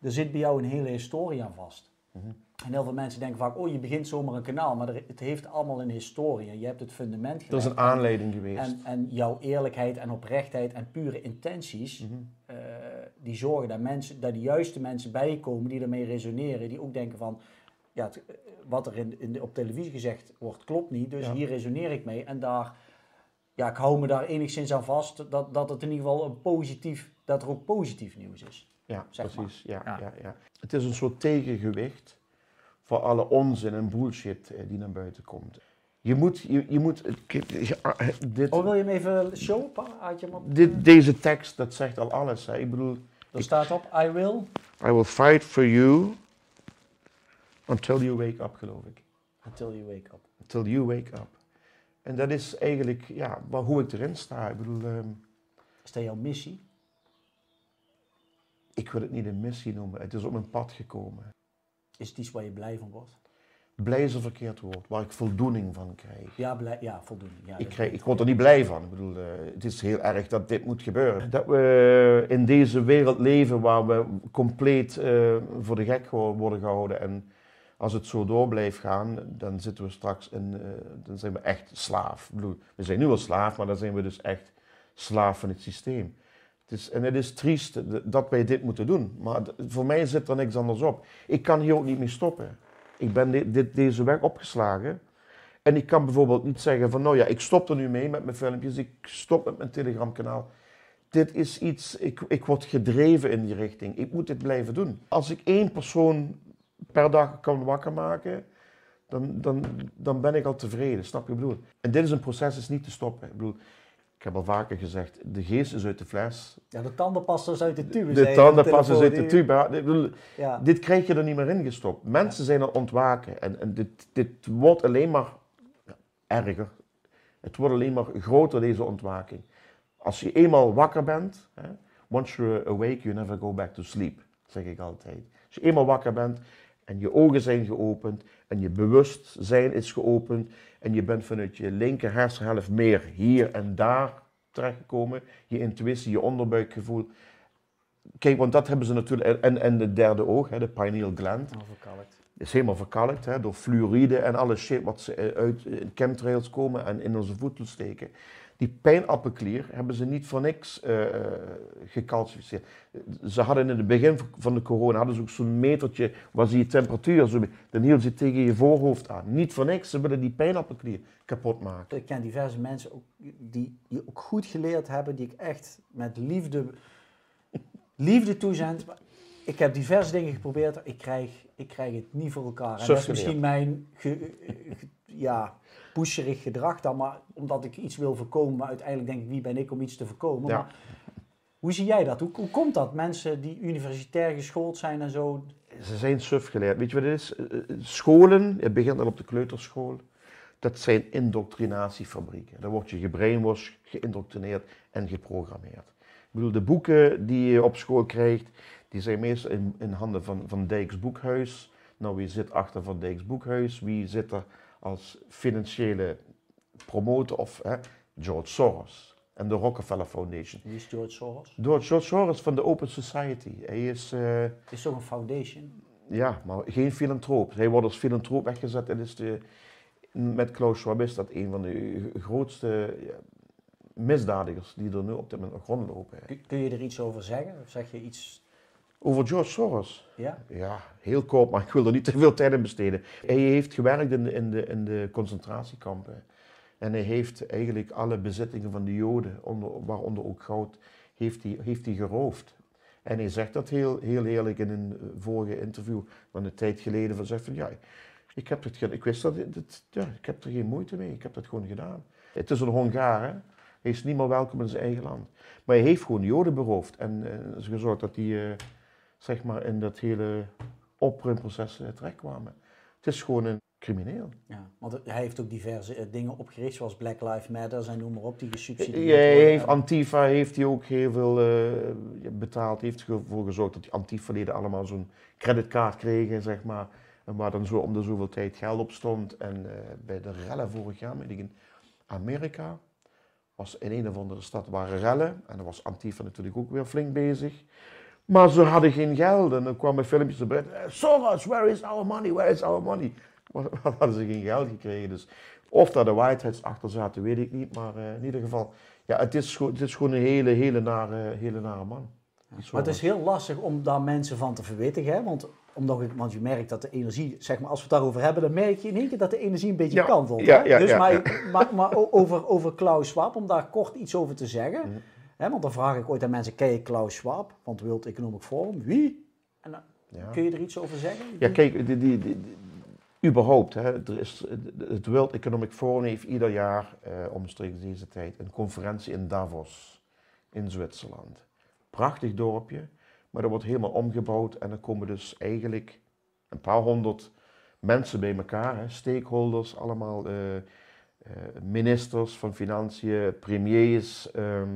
er zit bij jou een hele historie aan vast. Mhm. En heel veel mensen denken vaak, oh, je begint zomaar een kanaal, maar er- het heeft allemaal een historie. En je hebt het fundament Er is gelegd. een aanleiding geweest. En, en jouw eerlijkheid en oprechtheid en pure intenties, Mhm. eh, die zorgen dat, mensen, dat de juiste mensen bij je komen die ermee resoneren. Die ook denken van, ja, het- eh, wat er in, in de, op televisie gezegd wordt klopt niet. Dus Ja. hier resoneer ik mee. En daar, ja, ik hou me daar enigszins aan vast dat, dat het in ieder geval een positief, dat er ook positief nieuws is. Ja, zeg precies. Ja, Ja. ja. Ja, Het is een soort tegengewicht voor alle onzin en bullshit eh, die naar buiten komt. Je moet, je, je moet, je- ah, dit, Oh, wil je hem even showen? Had je hem op? dit, deze tekst, dat zegt al alles. Hè. Ik bedoel, Er staat op, I will. I will fight for you until you wake up, geloof ik. Until you wake up. Until you wake up. En dat is eigenlijk, ja, hoe ik erin sta. Ik bedoel, ehm, Is dat jouw missie? ik wil het niet een missie noemen. Het is op mijn pad gekomen. Is het iets waar je blij van wordt? Blij is een verkeerd woord, waar ik voldoening van krijg. Ja, blij, ja voldoende. Ja, Ik, krijg, ik word er niet blij van. Ik bedoel, eh, het is heel erg dat dit moet gebeuren. Dat we in deze wereld leven waar we compleet eh, voor de gek worden gehouden. En als het zo door blijft gaan, dan zitten we straks in, eh, dan zijn we echt slaaf. Ik bedoel, we zijn nu al slaaf, maar dan zijn we dus echt slaaf van het systeem. En het is triest dat wij dit moeten doen. Maar voor mij zit er niks anders op. Ik kan hier ook niet mee stoppen. Ik ben deze weg opgeslagen. En ik kan bijvoorbeeld niet zeggen van, nou ja, ik stop er nu mee met mijn filmpjes, ik stop met mijn Telegram kanaal. Dit is iets, ik, ik word gedreven in die richting. Ik moet dit blijven doen. Als ik één persoon per dag kan wakker maken, dan, dan, dan ben ik al tevreden. Snap je bedoel? En dit is een proces, is niet te stoppen. Ik bedoel, ik heb al vaker gezegd, de geest is uit de fles. Ja, de tandenpasta is uit de tube. De zei je op tandenpas is uit de tube. Ja, Ja. Dit krijg je er niet meer in gestopt. Mensen zijn aan het ontwaken. En, en dit, dit wordt alleen maar erger. Het wordt alleen maar groter, deze ontwaking. Als je eenmaal wakker bent, hè, once you're awake, you never go back to sleep, zeg ik altijd. Als je eenmaal wakker bent en je ogen zijn geopend en je bewustzijn is geopend en je bent vanuit je linker hersenhelft meer hier en daar terechtgekomen, je intuïtie, je onderbuikgevoel. Kijk, want dat hebben ze natuurlijk, en, en de derde oog, hè, de pineal gland, Overkalkt. is helemaal verkalkt hè, door fluoride en alle shit wat ze eh, uit eh, chemtrails komen en in onze voeten steken. Die pijnappelklier hebben ze niet voor niks eh, gecalcificeerd. Ze hadden in het begin van de corona hadden ze ook zo'n metertje waar ze je temperatuur zo dan hield ze tegen je voorhoofd aan. Niet voor niks, ze willen die pijnappelklier kapot maken. Ik ken diverse mensen ook, die, die ook goed geleerd hebben, die ik echt met liefde, liefde toezend. Ik heb diverse dingen geprobeerd, ik krijg, ik krijg het niet voor elkaar. En dat is misschien mijn ge- ge- ja, pusherig gedrag dan, maar omdat ik iets wil voorkomen, maar uiteindelijk denk ik, wie ben ik om iets te voorkomen? Ja. Maar hoe zie jij dat? Hoe, hoe komt dat? Mensen die universitair geschoold zijn en zo, Ze zijn suf geleerd. Weet je wat het is? Eh, eh, Scholen, het begint al op de kleuterschool, dat zijn indoctrinatiefabrieken. Daar word je gebrainwashed, geïndoctrineerd en geprogrammeerd. Ik bedoel, de boeken die je op school krijgt, die zijn meestal in, in handen van, van Dijks Boekhuis. Nou, wie zit achter Van Dijks Boekhuis? Wie zit er als financiële promotor of hè? George Soros en de Rockefeller Foundation. wie is George Soros? George Soros van de Open Society. Hij is... Het is toch een foundation? ja, maar geen filantroop. Hij wordt als filantroop weggezet en is de, met Klaus Schwab is dat een van de grootste ja, misdadigers die er nu op dit moment nog rondlopen. Kun, kun je er iets over zeggen? Of zeg je iets, Over George Soros. ja? Ja, heel kort, maar ik wil er niet te veel tijd in besteden. Hij heeft gewerkt in de, in de, in de concentratiekampen. En hij heeft eigenlijk alle bezittingen van de Joden, onder, waaronder ook goud, heeft hij, heeft hij geroofd. En hij zegt dat heel, heel eerlijk in een vorige interview van een tijd geleden. Van zegt van ja, ik, heb het, ik wist dat, ja, ik heb er geen moeite mee. Ik heb dat gewoon gedaan. Het is een Hongaar, hè. Hij is niet meer welkom in zijn eigen land. Maar hij heeft gewoon de Joden beroofd. En is gezorgd dat die, zeg maar, in dat hele opruimproces eh, terechtkwamen. Het is gewoon een crimineel. Ja, want hij heeft ook diverse eh, dingen opgericht, zoals Black Lives Matter en noem maar op, die gesubsidieerd hij heeft Antifa heeft hij ook heel veel eh, betaald. heeft ervoor gezorgd dat die Antifa-leden allemaal zo'n creditcard kregen, zeg maar. En waar dan zo om de zoveel tijd geld op stond. En bij de rellen vorig jaar, in Amerika, was in een of andere stad waren rellen. En dan was Antifa natuurlijk ook weer flink bezig. Maar ze hadden geen geld. En dan kwamen filmpjes erbij. eh, Soros, where is our money? Where is our money? Maar hadden ze geen geld gekregen. Dus of daar de Whiteheads achter zaten, weet ik niet. Maar eh, in ieder geval, ja, het is, gewoon- het is gewoon een hele, hele nare, hele nare man. Maar het is heel lastig om daar mensen van te verwittigen, hè? Want, omdat ik, want je merkt dat de energie, zeg maar, als we het daarover hebben, dan merk je in één keer dat de energie een beetje Ja, kantelt. ja, hè? ja, dus maar, maar, over, over Klaus Schwab, om daar kort iets over te zeggen. Mhm. Want dan vraag ik ooit aan mensen, ken je Klaus Schwab? Want World Economic Forum, wie? En dan, Ja. Kun je er iets over zeggen? Ja, kijk, die, die, die, die- überhaupt, hè, er is, het World Economic Forum heeft ieder jaar eh, omstreeks deze tijd een conferentie in Davos in Zwitserland. Prachtig dorpje, maar dat wordt helemaal omgebouwd en er komen dus eigenlijk een paar honderd mensen bij elkaar, hè, stakeholders, allemaal eh, eh, ministers van financiën, premiers, ehm,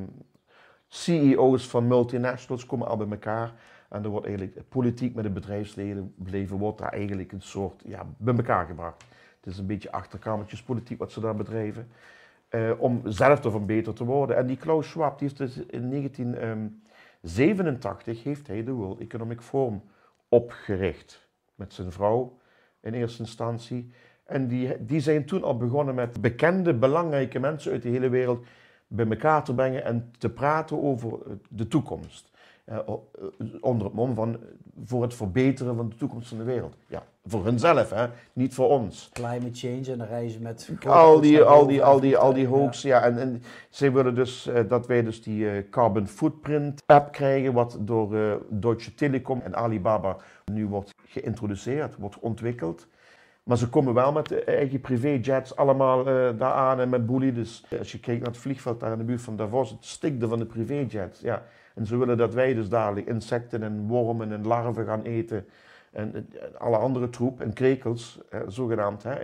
CEO's van multinationals komen al bij elkaar. En er wordt eigenlijk politiek met het bedrijfsleven leven wordt daar eigenlijk een soort ja, bij elkaar gebracht. Het is een beetje achterkamertjespolitiek wat ze daar bedrijven. eh, om zelf ervan beter te worden. En die Klaus Schwab, die heeft dus in 1987 heeft hij de World Economic Forum opgericht. Met zijn vrouw in eerste instantie. En die, die zijn toen al begonnen met bekende, belangrijke mensen uit de hele wereld bij elkaar te brengen en te praten over eh, de toekomst. Eh, eh, onder het mom van voor het verbeteren van de toekomst van de wereld. Ja, voor hunzelf, hè? niet voor ons. Climate change en dan reizen met... Al die, al die, al die, al die hoax, ja. En, en zij willen dus eh, dat wij dus die carbon footprint app krijgen, wat door Deutsche Telekom en Alibaba nu wordt geïntroduceerd, wordt ontwikkeld. Maar ze komen wel met de eigen privéjets allemaal eh, daar aan en met bolides. Als je kijkt naar het vliegveld daar in de buurt van Davos, het stikde van de privéjets. Ja. En ze willen dat wij dus dadelijk insecten en wormen en larven gaan eten. En, alle andere troep en krekels, eh, zogenaamd. Hè,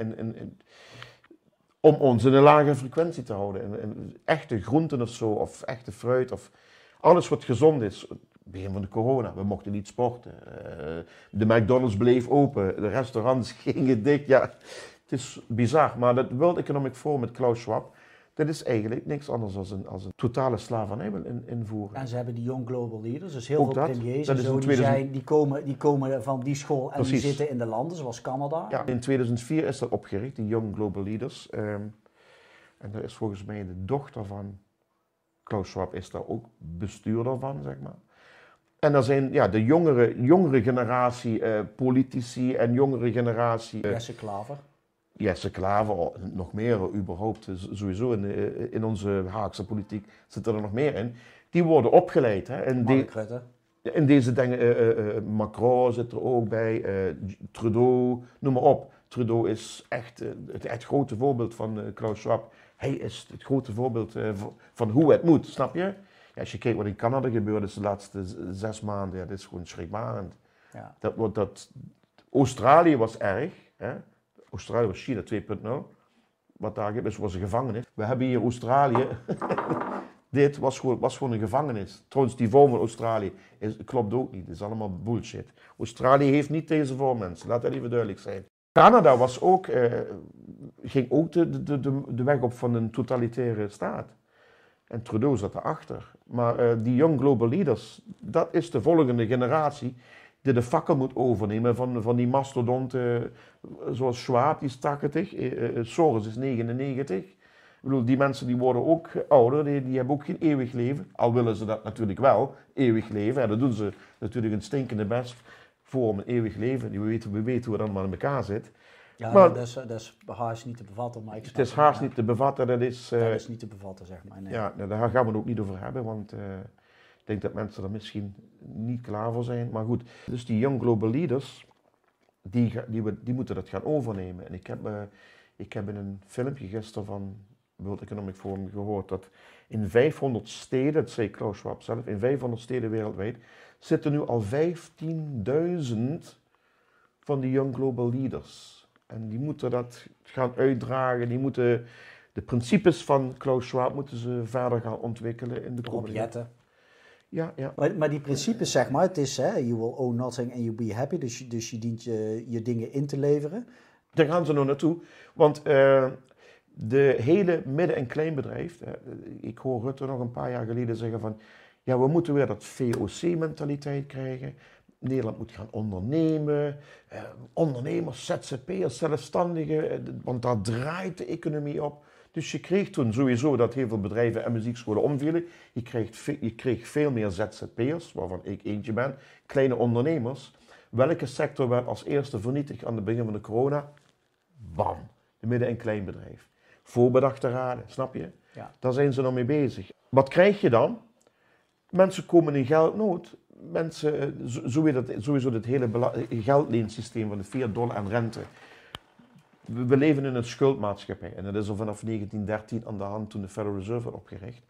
om ons in een lage frequentie te houden. En, en, echte groenten of zo, of echte fruit, of alles wat gezond is. Begin van de corona, we mochten niet sporten. Uh, de McDonald's bleef open, de restaurants gingen dicht. Ja, het is bizar. Maar dat World Economic Forum met Klaus Schwab, dat is eigenlijk niks anders dan een, als een totale slavernij wil in, invoeren. En ze hebben die Young Global Leaders, dus heel veel premiers en zo, die, zijn, die, komen, die komen van die school en die zitten in de landen, zoals Canada. Ja, in 2004 is dat opgericht, die Young Global Leaders. Um, en daar is volgens mij de dochter van Klaus Schwab is daar ook bestuurder van, zeg maar. En dan zijn ja, de jongere, jongere generatie uh, politici en jongere generatie... Uh, Jesse Klaver. Jesse Klaver, nog meer überhaupt, sowieso in, eh, in onze Haagse politiek zitten er nog meer in. Die worden opgeleid. Hè, en die, in deze dingen, Macron zit er ook bij, Trudeau, noem maar op. Trudeau is echt het, het grote voorbeeld van Klaus Schwab. Hij is het grote voorbeeld van hoe het moet, snap je? Ja, als je kijkt wat in Canada gebeurd is de laatste zes maanden, ja, dat is gewoon schrikbarend. Ja. Dat, dat, Australië was erg. Hè? Australië was China 2.0. Wat daar is, was een gevangenis. We hebben hier Australië. Dit was gewoon, was gewoon een gevangenis. Trouwens, die vorm van Australië is, klopt ook niet. Dat is allemaal bullshit. Australië heeft niet deze vorm, mensen. Laat dat even duidelijk zijn. Canada was ook, eh, ging ook de, de, de, de weg op van een totalitaire staat. En Trudeau zat erachter. Maar uh, die Young Global Leaders, dat is de volgende generatie die de fakkel moet overnemen van, van die mastodonten zoals Schwab, die is 80, uh, Soros is 99. Ik bedoel, die mensen die worden ook ouder, die, die hebben ook geen eeuwig leven. Al willen ze dat natuurlijk wel, eeuwig leven. En dat doen ze natuurlijk een stinkende best voor een eeuwig leven. We weten, we weten hoe dat allemaal in elkaar zit. Ja, maar, dat, is, dat is haast niet te bevatten. Maar ik het is haast niet te bevatten. Dat is, uh, dat is niet te bevatten, zeg maar. Nee. Ja, daar gaan we het ook niet over hebben, want uh, ik denk dat mensen er misschien niet klaar voor zijn. Maar goed, dus die Young Global Leaders, die, die, die moeten dat gaan overnemen. En ik heb, uh, ik heb in een filmpje gisteren van World Economic Forum gehoord dat in 500 steden, dat zei Klaus Schwab zelf, in 500 steden wereldwijd zitten nu al 15.000 van die Young Global Leaders. En die moeten dat gaan uitdragen, die moeten de principes van Klaus Schwab moeten ze verder gaan ontwikkelen in de komende Ja, ja. Maar, maar, die principes, zeg maar, het is, hè, you will own nothing and you be happy, dus, je, dus je dient je, je dingen in te leveren. Daar gaan ze nog naartoe, want uh, de hele midden- en kleinbedrijf, uh, ik hoor Rutte nog een paar jaar geleden zeggen van, ja, we moeten weer dat VOC-mentaliteit krijgen. Nederland moet gaan ondernemen. Eh, ondernemers, ZZP'ers, zelfstandigen, eh, want daar draait de economie op. Dus je kreeg toen sowieso dat heel veel bedrijven en muziekscholen omvielen. Je kreeg, je kreeg veel meer ZZP'ers, waarvan ik eentje ben, kleine ondernemers. Welke sector werd als eerste vernietigd aan het begin van de corona? Bam, de midden- en kleinbedrijf. Voorbedachte raden, snap je? Ja. Daar zijn ze nog mee bezig. Wat krijg je dan? Mensen komen in geldnood mensen, eh, sowieso dat, sowieso hele geldleensysteem van de fiat dollar en rente. We, leven in een schuldmaatschappij en dat is al vanaf 1913 aan de hand toen de Federal Reserve werd opgericht.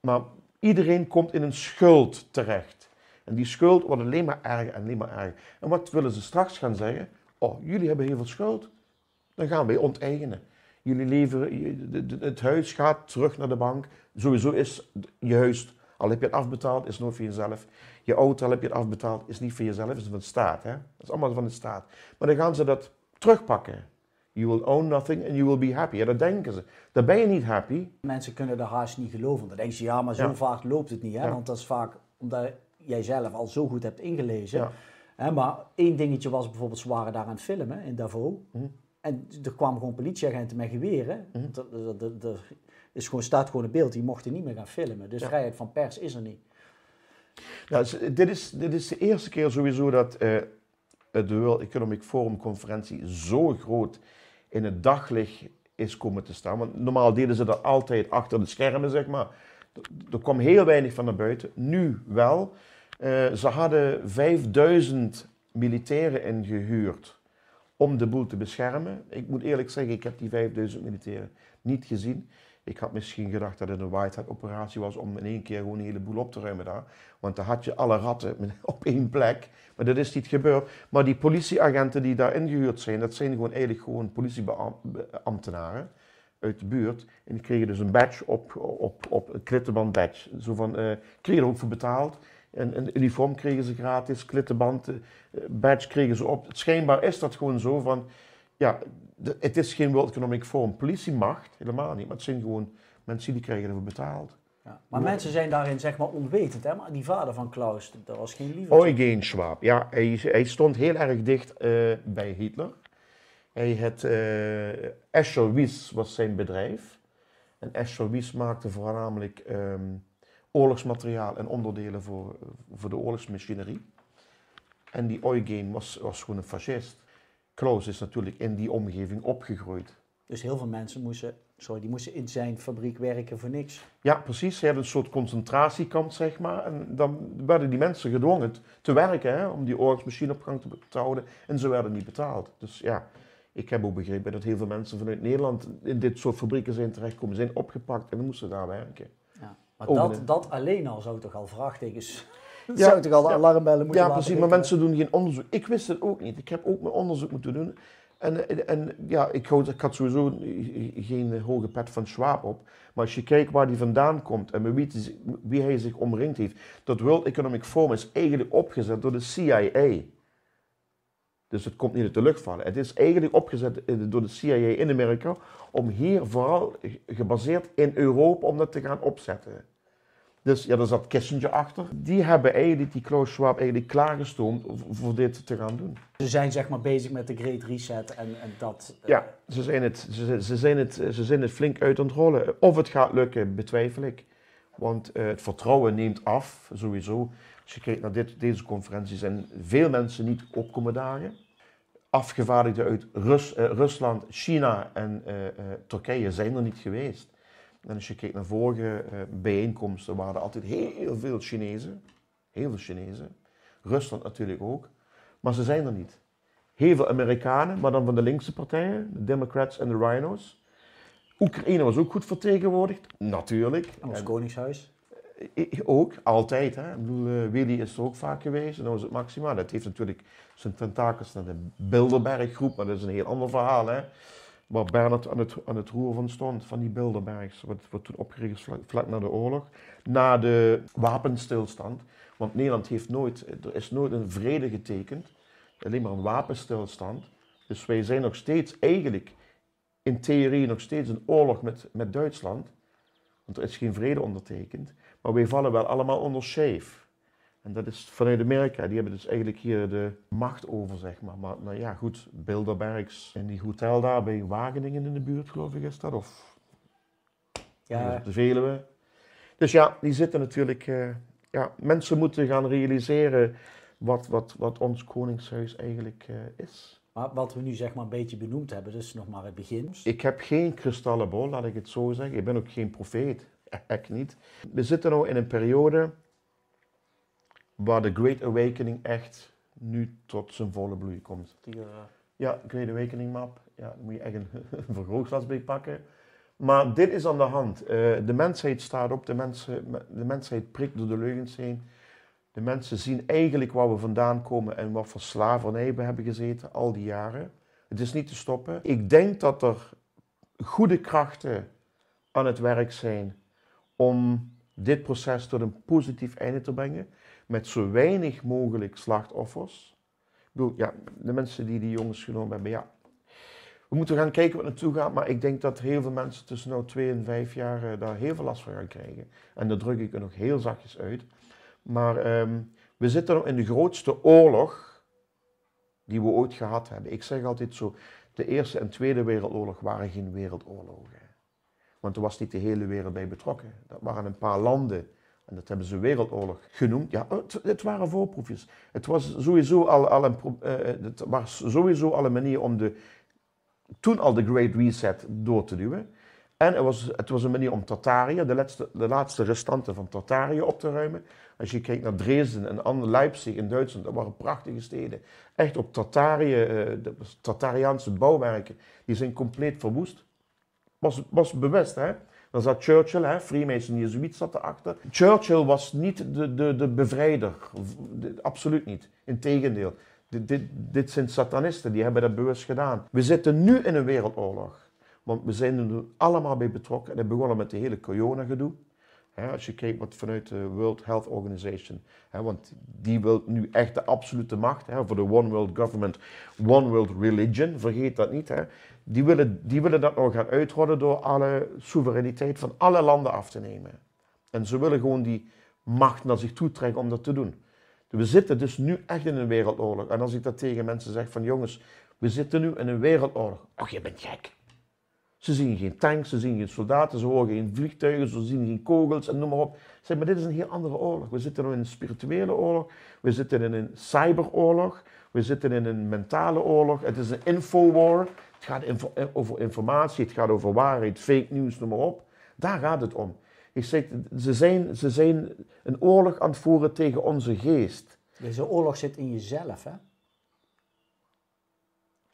Maar iedereen komt in een schuld terecht. En die schuld wordt alleen maar erger en alleen maar erger. En wat willen ze straks gaan zeggen? Oh, jullie hebben heel veel schuld. Dan gaan wij onteigenen. Jullie leveren, het huis gaat terug naar de bank. Sowieso is je huis al heb je het afbetaald, is het nooit voor jezelf. Je auto, al heb je het afbetaald, is niet voor jezelf, is van de staat. Hè? Dat is allemaal van de staat. Maar dan gaan ze dat terugpakken. You will own nothing and you will be happy. Ja, dat denken ze. Dan ben je niet happy. Mensen kunnen de haast niet geloven. Dan denken ze, ja, maar zo vaak loopt het niet. Hè? Want dat is vaak omdat jij zelf al zo goed hebt ingelezen. Hè? Maar één dingetje was bijvoorbeeld, ze waren daar aan het filmen in Davos. Mhm. En er kwamen gewoon politieagenten met geweren. Mm is gewoon, staat gewoon een beeld, die mochten niet meer gaan filmen. Dus vrijheid van pers is er niet. Ja, dit, is, dit is de eerste keer sowieso dat uh, de World Economic Forum conferentie zo groot in het daglicht is komen te staan. Want normaal deden ze dat altijd achter de schermen, zeg maar. Er kwam heel weinig van naar buiten. Nu wel. Uh, ze hadden 5000 militairen ingehuurd om de boel te beschermen. Ik moet eerlijk zeggen, ik heb die 5000 militairen niet gezien. Ik had misschien gedacht dat het een Whitehead-operatie was om in één keer gewoon een heleboel op te ruimen daar. Want dan had je alle ratten op één plek. Maar dat is niet gebeurd. Maar die politieagenten die daar ingehuurd zijn, dat zijn gewoon eigenlijk gewoon politieambtenaren uit de buurt. En die kregen dus een badge op, op, op een klittenband badge. Zo van, uh, kregen er ook voor betaald. En een uniform kregen ze gratis, klittenband, uh, badge kregen ze op. Schijnbaar is dat gewoon zo van, ja, het is geen World Economic Forum politiemacht, helemaal niet. Maar het zijn gewoon mensen die krijgen ervoor betaald. Ja, maar mensen zijn daarin zeg maar onwetend. Hè? Maar die vader van Klaus, dat was geen lieve. Eugen Schwab, ja. Hij, hij stond heel erg dicht uh, bij Hitler. Hij had, uh, Escher Wies was zijn bedrijf. En Escher Wies maakte voornamelijk um, oorlogsmateriaal en onderdelen voor, voor de oorlogsmachinerie. En die Eugen was, was gewoon een fascist. Klaus is natuurlijk in die omgeving opgegroeid. Dus heel veel mensen moesten, sorry, die moesten in zijn fabriek werken voor niks. Ja, precies. Ze hadden een soort concentratiekamp, zeg maar. En dan werden die mensen gedwongen te werken hè, om die oorlogsmachine op gang te houden. En ze werden niet betaald. Dus ja, ik heb ook begrepen dat heel veel mensen vanuit Nederland in dit soort fabrieken zijn terechtgekomen, zijn opgepakt en moesten daar werken. Ja, maar dat, dat alleen al zou toch al vraagtekens ja, zou toch al de alarmbellen moeten Ja, precies, maar mensen doen geen onderzoek. Ik wist het ook niet. Ik heb ook mijn onderzoek moeten doen. En, en ja, ik had, ik had sowieso geen hoge pet van Schwab op. Maar als je kijkt waar die vandaan komt en met wie, wie hij zich omringd heeft. Dat World Economic Forum is eigenlijk opgezet door de CIA. Dus het komt niet uit de lucht vallen. Het is eigenlijk opgezet door de CIA in Amerika om hier vooral gebaseerd in Europa om dat te gaan opzetten. Dus ja, daar zat Kissinger achter. Die hebben eigenlijk die Klaus Schwab eigenlijk klaargestoomd voor dit te gaan doen. Ze zijn zeg maar bezig met de Great Reset en, en dat... Uh... Ja, ze zijn, het, ze, ze, zijn het, ze zijn het flink uit aan het rollen. Of het gaat lukken, betwijfel ik. Want uh, het vertrouwen neemt af, sowieso. Als je kijkt naar dit, deze conferentie, zijn veel mensen niet opkomen dagen. Afgevaardigden uit Rus, uh, Rusland, China en Turkije zijn er niet geweest. En als je kijkt naar vorige uh, bijeenkomsten, waren er altijd heel veel Chinezen. Heel veel Chinezen. Rusland natuurlijk ook. Maar ze zijn er niet. Heel veel Amerikanen, maar dan van de linkse partijen, de Democrats en de Rhinos. Oekraïne was ook goed vertegenwoordigd, natuurlijk. En ons Koningshuis? Ook, altijd. Hè. Ik bedoel, Willy is er ook vaak geweest en dat was het Maxima. Dat heeft natuurlijk zijn tentakels naar de Bilderberg-groep, maar dat is een heel ander verhaal. Hè waar Bernard aan het, aan het roer van stond, van die Bilderbergs, wat, wat toen opgericht is vlak, vlak, na de oorlog, na de wapenstilstand. Want Nederland heeft nooit, er is nooit een vrede getekend, alleen maar een wapenstilstand. Dus wij zijn nog steeds eigenlijk, in theorie nog steeds een oorlog met, met Duitsland, want er is geen vrede ondertekend, maar wij vallen wel allemaal onder Scheef. En dat is vanuit Amerika. Die hebben dus eigenlijk hier de macht over, zeg maar. Maar nou ja, goed, Bilderbergs en die hotel daar bij Wageningen in de buurt, geloof ik, is dat? Of ja. de Veluwe. Dus ja, die zitten natuurlijk... Uh, ja, mensen moeten gaan realiseren wat, wat, wat ons koningshuis eigenlijk uh, is. Maar wat we nu zeg maar een beetje benoemd hebben, is nog maar het begin. Ik heb geen kristallenbol, laat ik het zo zeggen. Ik ben ook geen profeet. Echt niet. We zitten nu in een periode waar de Great Awakening echt nu tot zijn volle bloei komt. Die, uh... Ja, Great Awakening map. Ja, daar moet je echt een, een vergrootglas bij pakken. Maar dit is aan de hand. Uh, de mensheid staat op, de, mensen, de mensheid prikt door de leugens heen. De mensen zien eigenlijk waar we vandaan komen en wat voor slavernij we hebben gezeten al die jaren. Het is niet te stoppen. Ik denk dat er goede krachten aan het werk zijn om dit proces tot een positief einde te brengen met zo weinig mogelijk slachtoffers. Ik bedoel, ja, de mensen die die jongens genomen hebben, ja. We moeten gaan kijken wat naartoe gaat, maar ik denk dat heel veel mensen tussen nou twee en vijf jaar uh, daar heel veel last van gaan krijgen. En dat druk ik er nog heel zachtjes uit. Maar um, we zitten nog in de grootste oorlog die we ooit gehad hebben. Ik zeg altijd zo, de Eerste en Tweede Wereldoorlog waren geen wereldoorlogen. Want er was niet de hele wereld bij betrokken. Dat waren een paar landen en dat hebben ze Wereldoorlog genoemd. Ja, het, het waren voorproefjes. Het was sowieso al, al een, uh, het was sowieso al manier om de, toen al de Great Reset door te duwen. En het was, het was een manier om Tartarië, de laatste, de laatste restanten van Tartarië, op te ruimen. Als je kijkt naar Dresden en andere Leipzig in Duitsland, dat waren prachtige steden. Echt op Tartarië, uh, de Tartariaanse bouwwerken, die zijn compleet verwoest. Was, was bewust, hè? Dan zat Churchill, hè, Freemason Jezuïet zat erachter. Churchill was niet de, de, de bevrijder, absoluut niet. Integendeel, dit, dit, dit zijn satanisten, die hebben dat bewust gedaan. We zitten nu in een wereldoorlog, want we zijn er allemaal bij betrokken. En het begonnen met de hele corona-gedoe. als je kijkt wat vanuit de World Health Organization, want die wil nu echt de absolute macht voor de One World Government, One World Religion, vergeet dat niet die willen, die willen dat nog gaan uitrollen door alle soevereiniteit van alle landen af te nemen. En ze willen gewoon die macht naar zich toe trekken om dat te doen. We zitten dus nu echt in een wereldoorlog. En als ik dat tegen mensen zeg van jongens, we zitten nu in een wereldoorlog. Och, je bent gek. Ze zien geen tanks, ze zien geen soldaten, ze horen geen vliegtuigen, ze zien geen kogels en noem maar op. Zeg, maar dit is een heel andere oorlog. We zitten nu in een spirituele oorlog, we zitten in een cyberoorlog, we zitten in een mentale oorlog. Het is een infowar. Het gaat eh, over informatie, het gaat over waarheid, fake news, noem maar op. Daar gaat het om. Ik zeg, ze zijn, ze zijn een oorlog aan het voeren tegen onze geest. Deze oorlog zit in jezelf, hè?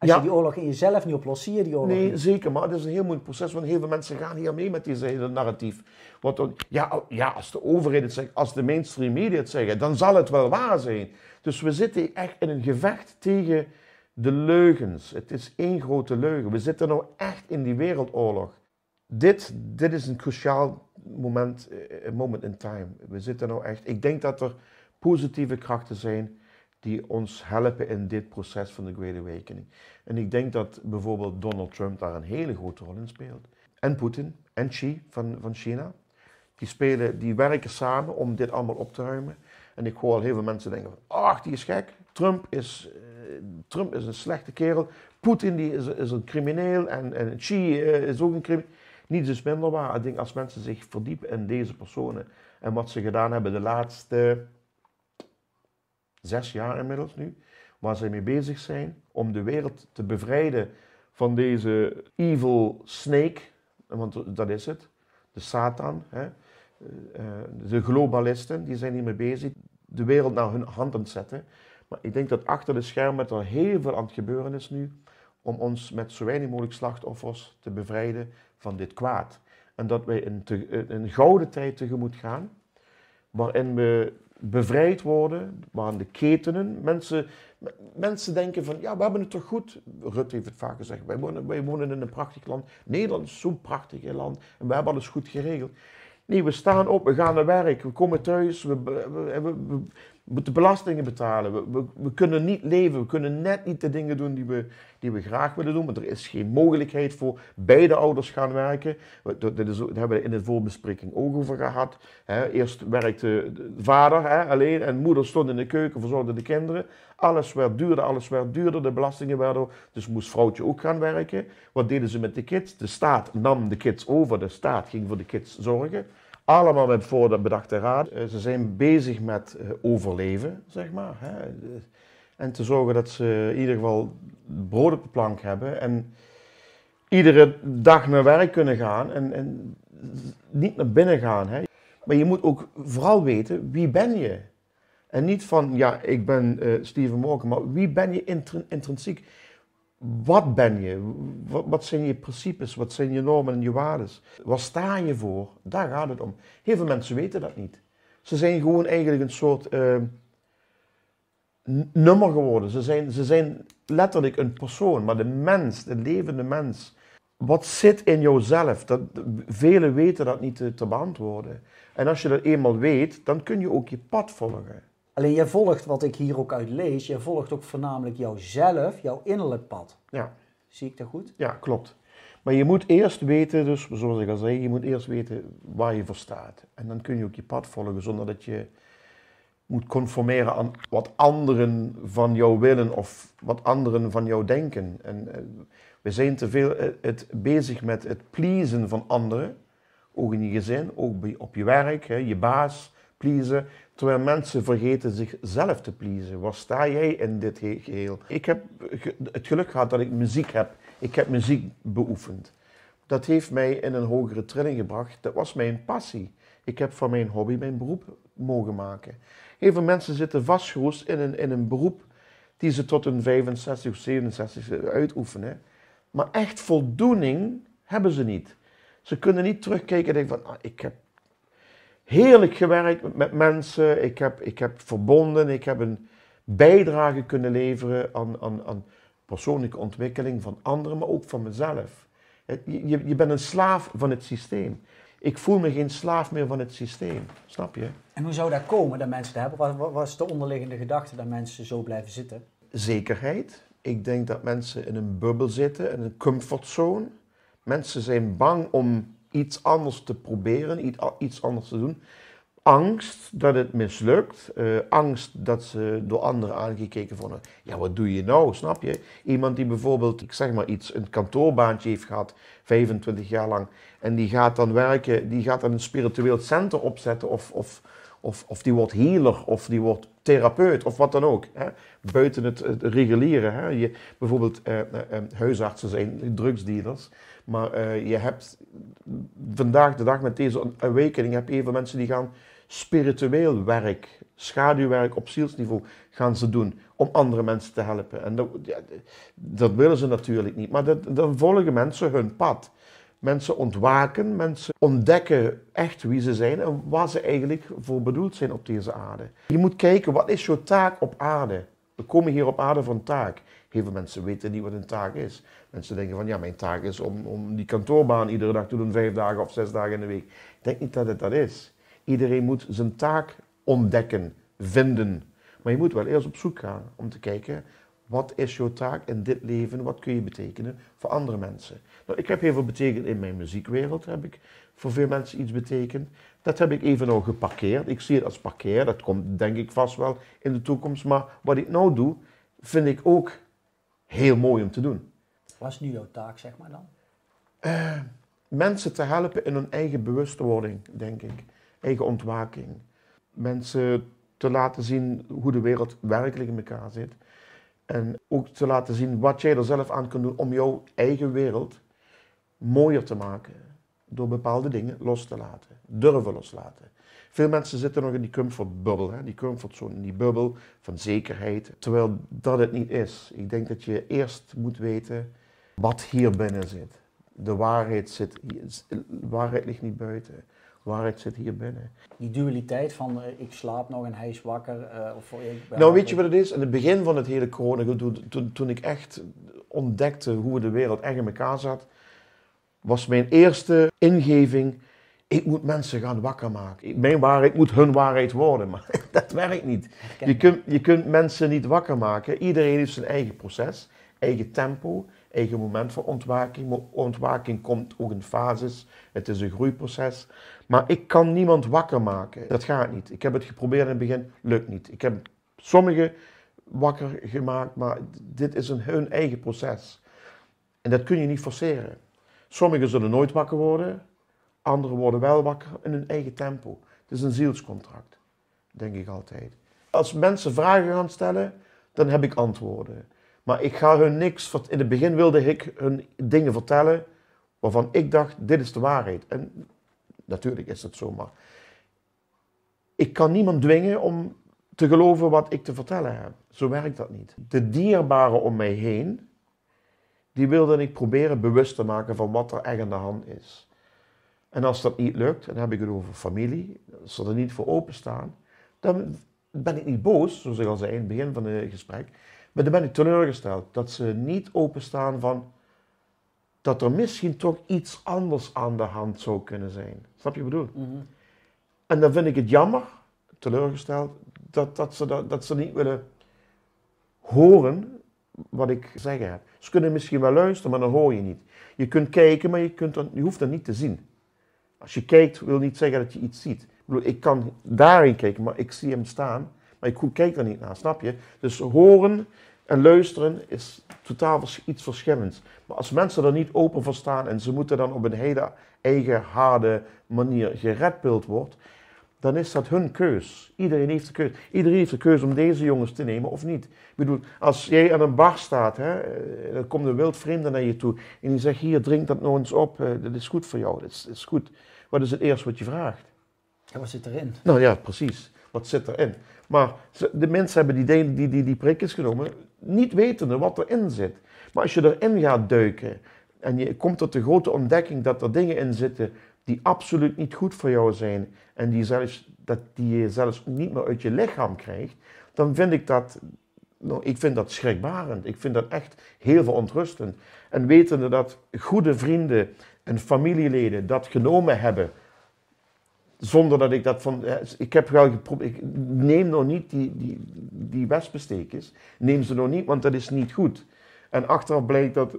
Als je die oorlog in jezelf niet oplost, zie je die oorlog Nee, zeker, maar het is een heel moeilijk proces, want heel veel mensen gaan hier mee met deze hele narratief. Want ja, ja, als de overheid het zegt, als de mainstream media het zeggen, dan zal het wel waar zijn. Dus we zitten echt in een gevecht tegen de leugens. Het is één grote leugen. We zitten nou echt in die wereldoorlog. Dit, dit is een cruciaal moment, eh, moment in time. We zitten nou echt. Ik denk dat er positieve krachten zijn die ons helpen in dit proces van de Great Awakening. En ik denk dat bijvoorbeeld Donald Trump daar een hele grote rol in speelt. En Poetin en Xi van, van China. Die, spelen, die werken samen om dit allemaal op te ruimen. En ik hoor al heel veel mensen denken: ach, die is gek. Trump is, uh, Trump is een slechte kerel. Poetin die is, is een crimineel. En, en Xi uh, is ook een crimineel. Niets is minder waar. Ik denk als mensen zich verdiepen in deze personen en wat ze gedaan hebben de laatste zes jaar inmiddels nu, waar ze mee bezig zijn om de wereld te bevrijden van deze evil snake, want dat is het, de Satan. Hè? Eh, de globalisten, die zijn hiermee bezig, de wereld naar hun hand zetten. Maar ik denk dat achter de schermen er heel veel aan het gebeuren is nu om ons met zo weinig mogelijk slachtoffers te bevrijden van dit kwaad. En dat wij een, te, een gouden tijd tegemoet gaan, waarin we bevrijd worden, waarin de ketenen, mensen, mensen denken van, ja, we hebben het toch goed. Rutte heeft het vaak gezegd, wij wonen, wij wonen in een prachtig land. Nederland is zo'n prachtig land en we hebben alles goed geregeld. Nee, we staan op, we gaan naar werk, we komen thuis, we, we, moeten belastingen betalen. We, we, kunnen niet leven, we kunnen net niet de dingen doen die we, die we graag willen doen, maar er is geen mogelijkheid voor beide ouders gaan werken. Dat, is, daar hebben we in de voorbespreking ook over gehad. eerst werkte de vader alleen en moeder stond in de keuken, verzorgde de kinderen. Alles werd duurder, alles werd duurder, de belastingen werden dus moest vrouwtje ook gaan werken. Wat deden ze met de kids? De staat nam de kids over, de staat ging voor de kids zorgen. Allemaal met voor bedachte raad. Eh, ze zijn bezig met eh, overleven, zeg maar. Hè. En te zorgen dat ze in ieder geval brood op de plank hebben. En iedere dag naar werk kunnen gaan en, en niet naar binnen gaan. Hè. Maar je moet ook vooral weten, wie ben je? En niet van, ja, ik ben Steven Morgan, maar wie ben je intrinsiek? Wat ben je? Wat, zijn je principes? Wat zijn je normen en je waarden? Waar sta je voor? Daar gaat het om. Heel veel mensen weten dat niet. Ze zijn gewoon eigenlijk een soort uh, nummer geworden. Ze zijn, ze zijn letterlijk een persoon, maar de mens, de levende mens. Wat zit in jouzelf? Dat, velen weten dat niet te, te beantwoorden. En als je dat eenmaal weet, dan kun je ook je pad volgen. Alleen jij volgt, wat ik hier ook uit lees, jij volgt ook voornamelijk jouzelf, jouw innerlijk pad. Ja. Zie ik dat goed? Ja, klopt. Maar je moet eerst weten, dus zoals ik al zei, je moet eerst weten waar je voor staat. En dan kun je ook je pad volgen zonder dat je moet conformeren aan wat anderen van jou willen of wat anderen van jou denken. En eh, we zijn te veel eh, het, bezig met het pleasen van anderen, ook in je gezin, ook op je werk, hè, je baas pleasen. Terwijl mensen vergeten zichzelf te pleasen. Waar sta jij in dit geheel? Ik heb het geluk gehad dat ik muziek heb. Ik heb muziek beoefend. dat heeft mij in een hogere trilling gebracht. Dat was mijn passie. Ik heb van mijn hobby mijn beroep mogen maken. Heel veel mensen zitten vastgeroest in een, in een beroep die ze tot hun 65 of 67 uitoefenen. Maar echt voldoening hebben ze niet. Ze kunnen niet terugkijken en denken van, ah, ik heb heerlijk gewerkt met mensen, ik heb, ik heb verbonden, ik heb een bijdrage kunnen leveren aan, aan, aan persoonlijke ontwikkeling van anderen, maar ook van mezelf. Je, je bent een slaaf van het systeem. Ik voel me geen slaaf meer van het systeem, snap je? En hoe zou dat komen, dat mensen dat hebben? Wat was de onderliggende gedachte dat mensen zo blijven zitten? Zekerheid. Ik denk dat mensen in een bubbel zitten, in een comfortzone. Mensen zijn bang om iets anders te proberen, iets anders te doen. Angst dat het mislukt. Uh, angst dat ze door anderen aangekeken worden. Ja, wat doe je nou? Snap je? Iemand die bijvoorbeeld, ik zeg maar iets, een kantoorbaantje heeft gehad, 25 jaar lang. En die gaat dan werken, die gaat dan een spiritueel center opzetten. Of, of, of, of die wordt healer, of die wordt therapeut, of wat dan ook. Hè? Buiten het, het reguliere. Hè? Je, bijvoorbeeld, uh, uh, huisartsen zijn drugsdealers. Maar je hebt vandaag de dag met deze awakening, heb je even mensen die gaan spiritueel werk, schaduwwerk op zielsniveau gaan ze doen om andere mensen te helpen. En dat, ja, dat willen ze natuurlijk niet, maar dat, dan volgen mensen hun pad. Mensen ontwaken, mensen ontdekken echt wie ze zijn en waar ze eigenlijk voor bedoeld zijn op deze aarde. Je moet kijken, wat is jouw taak op aarde? We komen hier op aarde voor een taak. Heel veel mensen weten niet wat een taak is. Mensen denken van, ja, mijn taak is om, om die kantoorbaan iedere dag te doen, vijf dagen of zes dagen in de week. Ik denk niet dat het dat is. Iedereen moet zijn taak ontdekken, vinden. Maar je moet wel eerst op zoek gaan om te kijken, wat is jouw taak in dit leven? Wat kun je betekenen voor andere mensen? Nou, ik heb heel veel betekend in mijn muziekwereld, heb ik voor veel mensen iets betekend. Dat heb ik even nog geparkeerd. Ik zie het als parkeer, dat komt denk ik vast wel in de toekomst. Maar wat ik nou doe, vind ik ook heel mooi om te doen. Wat is nu jouw taak, zeg maar dan? Uh, mensen te helpen in hun eigen bewustwording, denk ik eigen ontwaking. Mensen te laten zien hoe de wereld werkelijk in elkaar zit. En ook te laten zien wat jij er zelf aan kunt doen om jouw eigen wereld mooier te maken. Door bepaalde dingen los te laten. Durven loslaten. Veel mensen zitten nog in die comfortbubbel, die comfortzone, die bubbel van zekerheid. Terwijl dat het niet is. Ik denk dat je eerst moet weten wat hier binnen zit. De waarheid, zit, de waarheid ligt niet buiten waarheid zit hier binnen. Die dualiteit van uh, ik slaap nog en hij is wakker. Uh, of, ik nou, weet je wat het is? In het begin van het hele corona, toen, toen, toen ik echt ontdekte hoe de wereld echt in elkaar zat, was mijn eerste ingeving, ik moet mensen gaan wakker maken. Mijn waarheid moet hun waarheid worden, maar dat werkt niet. Je kunt, je kunt mensen niet wakker maken. Iedereen heeft zijn eigen proces, eigen tempo, eigen moment van ontwaking. Ontwaking komt ook in fases. Het is een groeiproces. Maar ik kan niemand wakker maken. Dat gaat niet. Ik heb het geprobeerd in het begin, lukt niet. Ik heb sommigen wakker gemaakt, maar dit is een hun eigen proces. En dat kun je niet forceren. Sommigen zullen nooit wakker worden, anderen worden wel wakker in hun eigen tempo. Het is een zielscontract, denk ik altijd. Als mensen vragen gaan stellen, dan heb ik antwoorden. Maar ik ga hun niks. In het begin wilde ik hun dingen vertellen waarvan ik dacht: dit is de waarheid. En natuurlijk is het zo, maar ik kan niemand dwingen om te geloven wat ik te vertellen heb. Zo werkt dat niet. De dierbaren om mij heen, die wilde ik proberen bewust te maken van wat er echt aan de hand is. En als dat niet lukt, dan heb ik het over familie, als ze er niet voor openstaan, dan ben ik niet boos, zoals ik al zei in het begin van het gesprek, maar dan ben ik teleurgesteld dat ze niet openstaan van dat er misschien toch iets anders aan de hand zou kunnen zijn. Snap je wat ik bedoel? Mhm. En dan vind ik het jammer, teleurgesteld, dat, dat, ze, dat, dat ze niet willen horen wat ik zeggen heb. Ze kunnen misschien wel luisteren, maar dan hoor je niet. Je kunt kijken, maar je, kunt dan, je hoeft dat niet te zien. Als je kijkt, wil niet zeggen dat je iets ziet. Ik, bedoel, ik kan daarin kijken, maar ik zie hem staan, maar ik kijk er niet naar, snap je? Dus horen en luisteren is totaal iets verschillends. Maar als mensen er niet open voor staan en ze moeten dan op een hele eigen harde manier geredpild worden, dan is dat hun keus. Iedereen heeft de keus. Iedereen heeft de keus om deze jongens te nemen of niet. Ik bedoel, als jij aan een bar staat, hè, eh, dan komt een wild vreemde naar je toe en die zegt, hier, drink dat nog eens op, eh, dat is goed voor jou, dat is, dat is goed. Wat is het eerste wat je vraagt? Ja, wat zit erin? Nou ja, precies. Wat zit erin? Maar de mensen hebben die, die, die, die prikjes genomen, niet wetende wat erin zit. Maar als je erin gaat duiken en je komt tot de grote ontdekking dat er dingen in zitten die absoluut niet goed voor jou zijn en die, zelfs, dat die je zelfs niet meer uit je lichaam krijgt, dan vind ik dat, nou, ik vind dat schrikbarend. Ik vind dat echt heel verontrustend. En wetende dat goede vrienden en familieleden dat genomen hebben zonder dat ik dat van. Ik heb wel geprobeerd. Neem nog niet die, die, die. Neem ze nog niet, want dat is niet goed. En achteraf blijkt dat,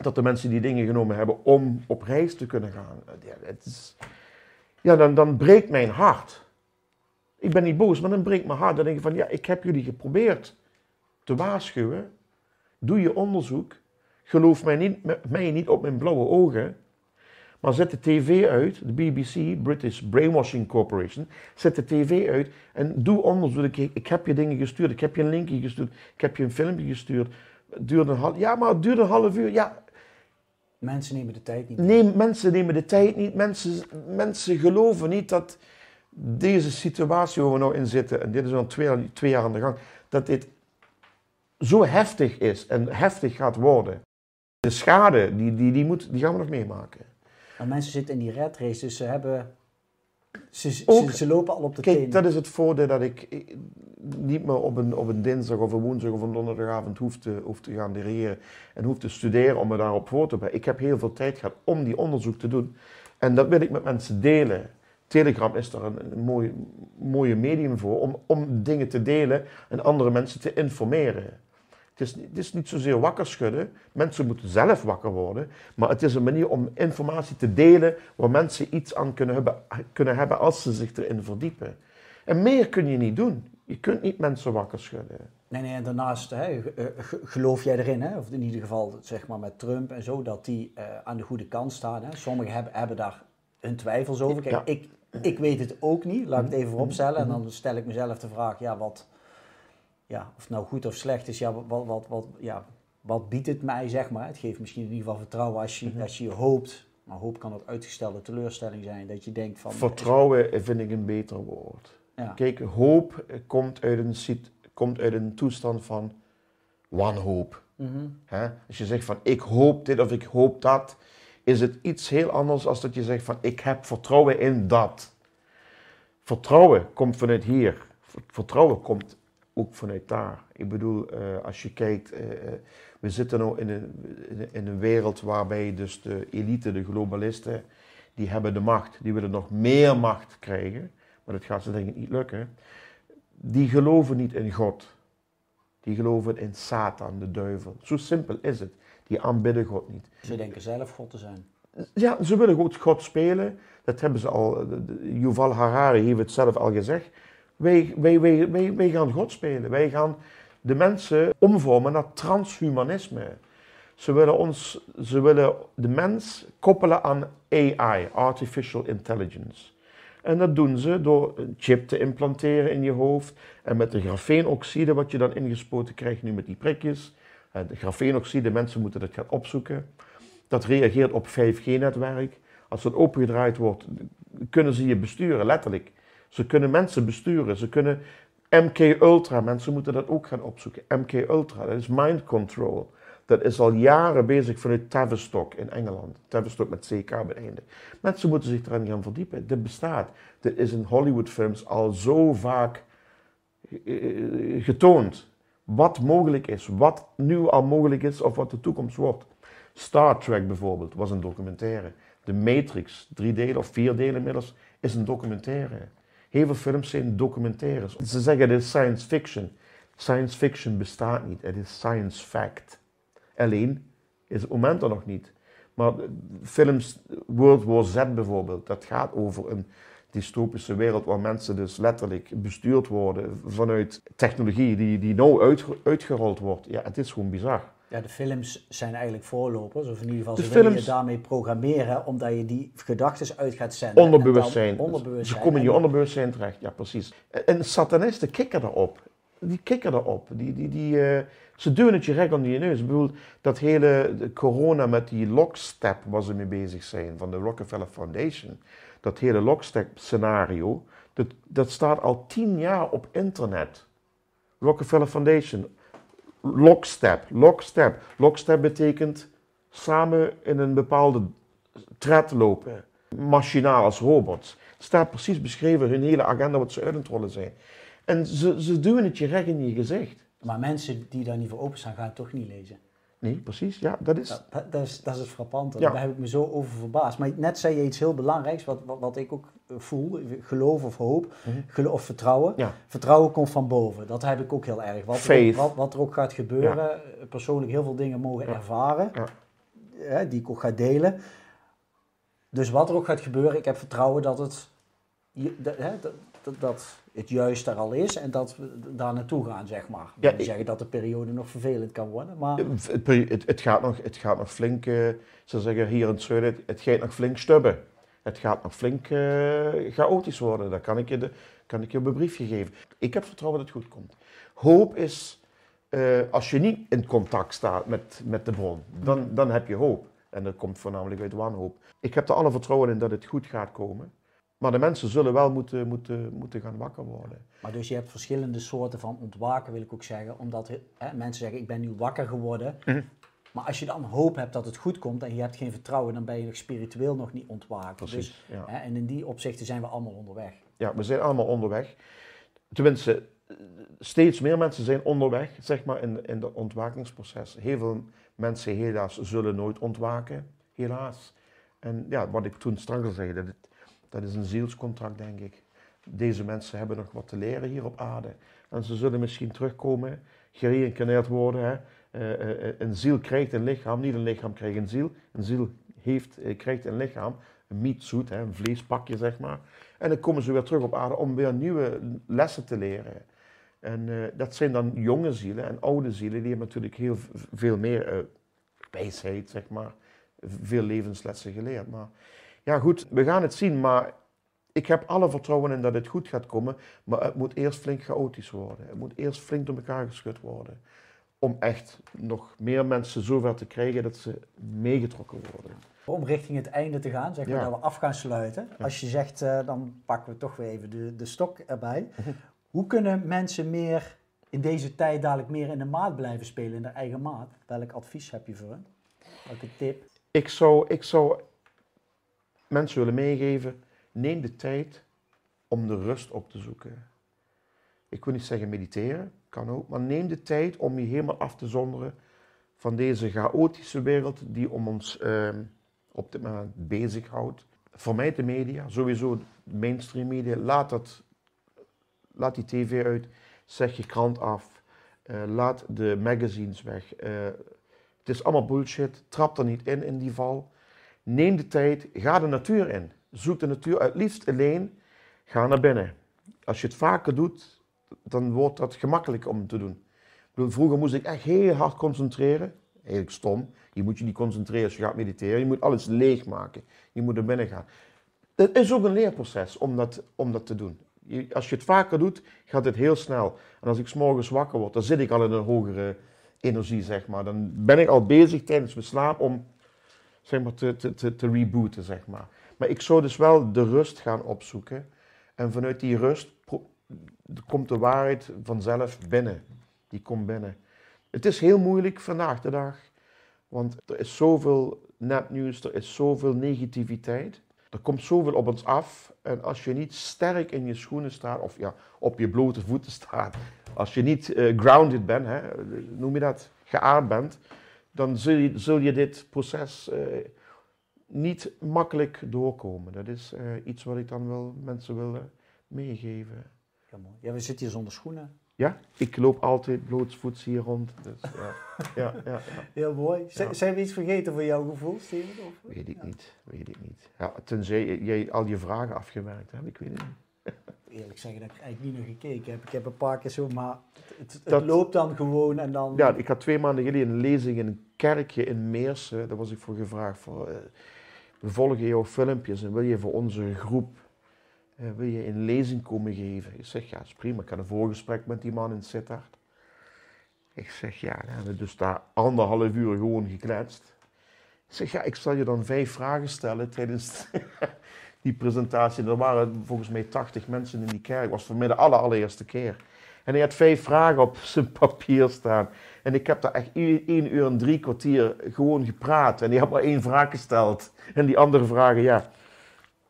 dat de mensen die dingen genomen hebben om op reis te kunnen gaan. Ja, het ja dan, dan breekt mijn hart. Ik ben niet boos, maar dan breekt mijn hart. Dan denk ik van ja, ik heb jullie geprobeerd te waarschuwen. Doe je onderzoek. Geloof mij niet, mij niet op mijn blauwe ogen. Maar zet de tv uit, de BBC, British Brainwashing Corporation, zet de tv uit en doe onderzoek. Ik, ik heb je dingen gestuurd, ik heb je een linkje gestuurd, ik heb je een filmpje gestuurd. Het duurde een half, ja, maar het duurde een half uur. Ja, Mensen nemen de tijd niet. neem, mensen nemen de tijd niet, mensen, mensen geloven niet dat deze situatie waar we nou in zitten, en dit is al twee, twee jaar aan de gang, dat dit zo heftig is en heftig gaat worden. De schade, die, die, die, moet, die gaan we nog meemaken. Maar mensen zitten in die red race, dus ze hebben... Ze, ze, Ook- ze lopen al op de Kijk, tenen. dat is het voordeel dat ik eh, niet meer op een, op een dinsdag of een woensdag of een donderdagavond hoef te, hoef te gaan leren en hoef te studeren om me daarop voor te bereiden. Ik heb heel veel tijd gehad om die onderzoek te doen en dat wil ik met mensen delen. Telegram is daar een, een mooi, mooie medium voor om, om dingen te delen en andere mensen te informeren. Het is, het is niet zozeer wakker schudden. Mensen moeten zelf wakker worden. Maar het is een manier om informatie te delen waar mensen iets aan kunnen hebben, kunnen hebben als ze zich erin verdiepen. En meer kun je niet doen. Je kunt niet mensen wakker schudden. Nee, nee, en daarnaast hè, eh, ge- geloof jij erin, hè? of in ieder geval zeg maar met Trump en zo, dat die eh, aan de goede kant staan. Hè? Sommigen hebben, hebben daar hun twijfels over. Kijk, Ja. ik, ik weet het ook niet, laat ik het even Mhm. vooropstellen. En dan stel ik mezelf de vraag, ja, wat, ja, of het nou goed of slecht is, ja, wat, wat, wat, ja, wat biedt het mij, zeg maar. Het geeft misschien in ieder geval vertrouwen als je, Mhm. als je hoopt, maar hoop kan ook uitgestelde teleurstelling zijn, dat je denkt van... Vertrouwen vind ik een beter woord. Ja. Kijk, hoop komt uit een, komt uit een toestand van wanhoop. Hè? Als je zegt van ik hoop dit of ik hoop dat, is het iets heel anders als dat je zegt van ik heb vertrouwen in dat. Vertrouwen komt vanuit hier. Vertrouwen komt ook vanuit daar. Ik bedoel, eh, als je kijkt, eh, eh, we zitten nu in een, in een- wereld waarbij dus de elite, de globalisten, die hebben de macht. Die willen nog meer macht krijgen, maar dat gaat ze denk ik niet lukken. Die geloven niet in God. Die geloven in Satan, de duivel. Zo simpel is het. Die aanbidden God niet. Ze denken zelf God te zijn. Ja, ze willen God spelen. Dat hebben ze al. Yuval Harari heeft het zelf al gezegd. Wij, wij, wij, wij, wij gaan God spelen. Wij gaan de mensen omvormen naar transhumanisme. Ze willen, ons, ze willen de mens koppelen aan AI, Artificial Intelligence. En dat doen ze door een chip te implanteren in je hoofd. En met de grafeenoxide, wat je dan ingespoten krijgt nu met die prikjes. De grafeenoxide, mensen moeten dat gaan opzoeken. Dat reageert op 5G-netwerk. Als dat opengedraaid wordt, kunnen ze je besturen, letterlijk. Ze kunnen mensen besturen. Ze kunnen MK Ultra, mensen moeten dat ook gaan opzoeken. MK Ultra, dat is mind control. Dat is al jaren bezig vanuit Tavistock in Engeland. Tavistock met CK bij het einde. Mensen moeten zich eraan gaan verdiepen. Dit bestaat. Dit is in Hollywoodfilms al zo vaak eh, getoond. Wat mogelijk is, wat nu al mogelijk is of wat de toekomst wordt. Star Trek bijvoorbeeld was een documentaire. The Matrix, drie delen of vier delen inmiddels, is een documentaire. Heel films zijn documentaires. Ze zeggen het is science fiction. Science fiction bestaat niet, het is science fact. Alleen is het moment er nog niet. Maar films, World War Z bijvoorbeeld, dat gaat over een dystopische wereld waar mensen dus letterlijk bestuurd worden vanuit technologie die, die nou uitge- uitgerold wordt. Ja, het is gewoon bizar. Ja, de films zijn eigenlijk voorlopers, of in ieder geval De ze willen je films- daarmee programmeren, omdat je die gedachten uit gaat zenden. Onderbewustzijn. Onderbewustzijn. Ze komen in je onderbewustzijn terecht, ja precies. En satanisten kikken erop. Die kikken erop. Die, die, die, eh, ze duwen het je recht onder je neus. Ik bedoel, dat hele corona met die lockstep waar ze mee bezig zijn, van de Rockefeller Foundation. Dat hele lockstep scenario, dat, dat staat al tien jaar op internet. Rockefeller Foundation. Lockstep, lockstep. Lockstep betekent samen in een bepaalde tred lopen. Machinaal als robots. Het staat precies beschreven hun hele agenda wat ze uit het rollen zijn. En ze, ze duwen het je recht in je gezicht. Maar mensen die daar niet voor openstaan, gaan het toch niet lezen. Nee, precies. Ja, dat is. Dat, dat, is, dat is het frappante. Ja. Daar heb ik me zo over verbaasd. Maar net zei je iets heel belangrijks, wat, wat, wat ik ook eh, voel. Geloof of hoop, Mhm. geloof of vertrouwen. Ja. Vertrouwen komt van boven. Dat heb ik ook heel erg. Wat, er, ook- wat, wat er ook gaat gebeuren, eh, persoonlijk heel veel dingen mogen ervaren, hè, die ik ook ga delen. Dus wat er ook gaat gebeuren, ik heb vertrouwen dat het, dat, hè, dat, dat, dat het juist er al is en dat we daar naartoe gaan, zeg maar. Ja, ik- zeggen dat de periode nog vervelend kan worden, maar... Het, peri- het, het gaat nog, het gaat nog flink, eh, ze zeggen hier in het zuiden, het, het gaat nog flink stubben. Het gaat nog flink eh, chaotisch worden. Dat kan ik, je de, kan ik je op een briefje geven. Ik heb vertrouwen dat het goed komt. Hoop is, eh, als je niet in contact staat met, met de bron, dan, dan heb je hoop. En dat komt voornamelijk uit wanhoop. Ik heb er alle vertrouwen in dat het goed gaat komen. Maar de mensen zullen wel moeten, moeten, moeten gaan wakker worden. Maar dus je hebt verschillende soorten van ontwaken, wil ik ook zeggen. Omdat hè, mensen zeggen, ik ben nu wakker geworden. Mhm. Maar als je dan hoop hebt dat het goed komt en je hebt geen vertrouwen, dan ben je nog spiritueel nog niet ontwaakt. Dus, Precies, ja. hè, en in die opzichten zijn we allemaal onderweg. Ja, we zijn allemaal onderweg. Tenminste, steeds meer mensen zijn onderweg, zeg maar, in, in het ontwakingsproces. Heel veel mensen, helaas, zullen nooit ontwaken, helaas. En ja, wat ik toen straks al zei, dat, het- dat is een zielscontract, denk ik. Deze mensen hebben nog wat te leren hier op aarde. En ze zullen misschien terugkomen, gereïncarneerd worden. Hè. Eh, eh, een ziel krijgt een lichaam, niet een lichaam krijgt een ziel. Een ziel heeft, eh, krijgt een lichaam, een meatsuit, een vleespakje, zeg maar. En dan komen ze weer terug op aarde om weer nieuwe lessen te leren. En eh, dat zijn dan jonge zielen en oude zielen, die hebben natuurlijk heel veel meer eh, wijsheid, zeg maar. Veel levenslessen geleerd. Maar ja, goed, we gaan het zien. Maar ik heb alle vertrouwen in dat het goed gaat komen. Maar het moet eerst flink chaotisch worden. Het moet eerst flink door elkaar geschud worden. Om echt nog meer mensen zover te krijgen dat ze meegetrokken worden. Om richting het einde te gaan, zeg maar, Ja. dat we af gaan sluiten. Als je zegt, eh, dan pakken we toch weer even de, de stok erbij. Mhm. Hoe kunnen mensen meer in deze tijd dadelijk meer in de maat blijven spelen, in de eigen maat? Welk advies heb je voor hen? Welke tip? Ik zou, ik zou mensen willen meegeven, neem de tijd om de rust op te zoeken. Ik wil niet zeggen mediteren, kan ook, maar neem de tijd om je helemaal af te zonderen van deze chaotische wereld die om ons ehm, op dit moment bezighoudt. Vermijd de media, sowieso mainstream media, laat, dat, laat die tv uit, zeg je krant af, eh, laat de magazines weg. eh, het is allemaal bullshit. Trap er niet in in die val. Neem de tijd. Ga de natuur in. Zoek de natuur uit. Liefst alleen. Ga naar binnen. Als je het vaker doet, dan wordt dat gemakkelijk om te doen. Vroeger moest ik echt heel hard concentreren. Eigenlijk stom. Je moet je niet concentreren als je gaat mediteren. Je moet alles leegmaken. Je moet er binnen gaan. Het is ook een leerproces om dat, om dat te doen. Je- als je het vaker doet, gaat het heel snel. En als ik morgens wakker word, dan zit ik al in een hogere energie, zeg maar. Dan ben ik al bezig tijdens mijn slaap om zeg maar, te, te, te, te rebooten, zeg maar. Maar ik zou dus wel de rust gaan opzoeken. En vanuit die rust komt de waarheid vanzelf binnen. Die komt binnen. Het is heel moeilijk vandaag de dag. Want er is zoveel nepnieuws, er is zoveel negativiteit. Er komt zoveel op ons af. En als je niet sterk in je schoenen staat, of ja, op je blote voeten staat, als je niet eh, grounded bent, hè, noem je dat, geaard bent, dan zul je, zul je dit proces eh, niet makkelijk doorkomen. Dat is eh, iets wat ik dan wel mensen wil eh, meegeven. Ja, mooi. Ja, we zitten hier zonder schoenen. Ja, ik loop altijd blootsvoets hier rond. Dus, ja. Ja, ja, ja. Heel mooi. Z- Ja. Zijn we iets vergeten voor jouw gevoel, Steven? Of? Weet ik niet, weet ik niet. Ja, tenzij jij al je vragen afgewerkt hebt, ik weet het niet. eerlijk zeggen dat ik eigenlijk niet naar gekeken heb. Ik heb een paar keer zo, maar het, het Dat- loopt dan gewoon en dan... Ja, ik had twee maanden geleden een lezing in een kerkje in Meersen. Daar was ik voor gevraagd. Voor, eh, we volgen jouw filmpjes en wil je voor onze groep eh, wil je een lezing komen geven? Ik zeg, ja, dat is prima. Ik had een voorgesprek met die man in Sittard. Ik zeg, ja, dan hebben we dus daar anderhalf uur gewoon gekletst. Ik zeg, ja, ik zal je dan vijf vragen stellen tijdens die presentatie. Er waren volgens mij 80 mensen in die kerk. Was voor mij de aller, allereerste keer. En hij had vijf vragen op zijn papier staan. En ik heb daar echt één uur en drie kwartier gewoon gepraat. En die had maar één vraag gesteld. En die andere vragen, ja.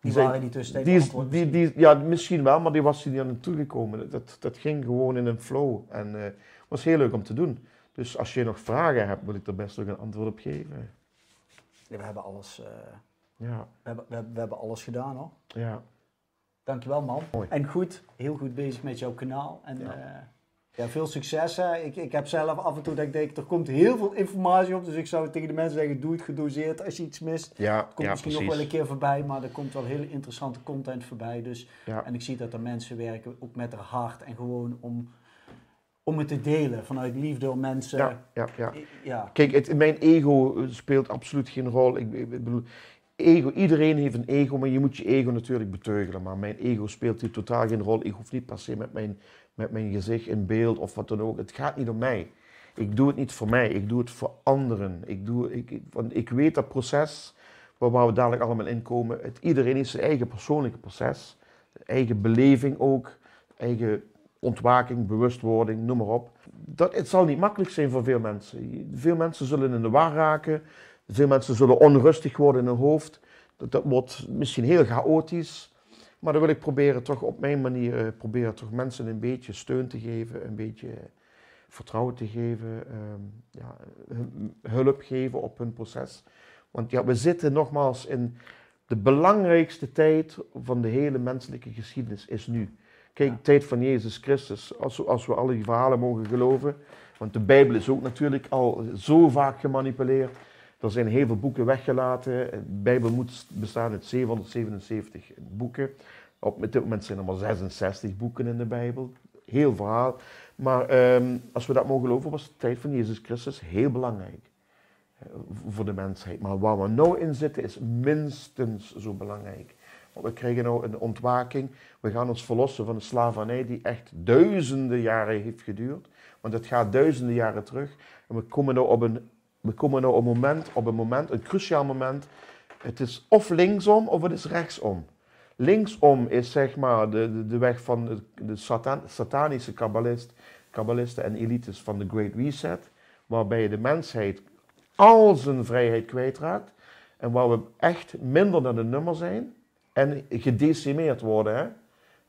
die zijn- waren die tussentijd Die is, die, die, ja, misschien wel, maar die was er niet aan naartoe gekomen. Dat, dat ging gewoon in een flow. En het was heel leuk om te doen. Dus als je nog vragen hebt, wil ik er best ook een antwoord op geven. Ja, we hebben alles, eh, Ja, we hebben, we, hebben, we hebben alles gedaan hoor. ja. Dankjewel man. Mooi. En goed, heel goed bezig met jouw kanaal. En Ja. ja, ja veel succes. Hè. Ik, ik heb zelf af en toe dat ik denk, er komt heel veel informatie op. Dus ik zou tegen de mensen zeggen, doe het gedoseerd als je iets mist. Ja, komt ja misschien nog wel een keer voorbij, maar er komt wel hele interessante content voorbij. Dus, Ja. En ik zie dat er mensen werken, ook met haar hart en gewoon om, om het te delen. Vanuit liefde om mensen. Ja, ja, ja. ja. Kijk, het, mijn ego speelt absoluut geen rol. Ik, ik bedoel, iedereen heeft een ego, maar je moet je ego natuurlijk beteugelen. Maar mijn ego speelt hier totaal geen rol. Ik hoef niet per se met mijn, met mijn gezicht in beeld of wat dan ook. Het gaat niet om mij. Ik doe het niet voor mij, ik doe het voor anderen. Ik, doe, ik, want ik weet dat proces waar waar we dadelijk allemaal in komen. Het, iedereen heeft zijn eigen persoonlijke proces, eigen beleving ook, eigen ontwaking, bewustwording, noem maar op. Dat, het zal niet makkelijk zijn voor veel mensen. Veel mensen zullen in de war raken. Veel mensen zullen onrustig worden in hun hoofd. Dat, dat wordt misschien heel chaotisch. Maar dan wil ik proberen toch op mijn manier eh, proberen toch mensen een beetje steun te geven, een beetje vertrouwen te geven, ehm, ja, hulp geven op hun proces. Want ja, we zitten nogmaals in de belangrijkste tijd van de hele menselijke geschiedenis is nu. Kijk, de tijd van Jezus Christus, als, we- als we alle die verhalen mogen geloven. Want de Bijbel is ook natuurlijk al zo vaak gemanipuleerd. Er zijn heel veel boeken weggelaten. De Bijbel moet bestaan uit 777 boeken. Op dit moment zijn er maar 66 boeken in de Bijbel. Heel verhaal. Maar ehm, als we dat mogen geloven, was de tijd van Jezus Christus heel belangrijk. eh, Voor de mensheid. Maar waar we nou in zitten is minstens zo belangrijk. Want we krijgen nou een ontwaking. We gaan ons verlossen van de slavernij die echt duizenden jaren heeft geduurd. Want het gaat duizenden jaren terug. En we komen nou op een, we komen nou op een moment, op een moment, een cruciaal moment. Het is of linksom of het is rechtsom. Linksom is zeg maar de, de, weg van de, de satan- satanische kabbalist, kabbalisten en elites van de Great Reset. Waarbij de mensheid al zijn vrijheid kwijtraakt. En waar we echt minder dan een nummer zijn. En gedecimeerd worden. Hè?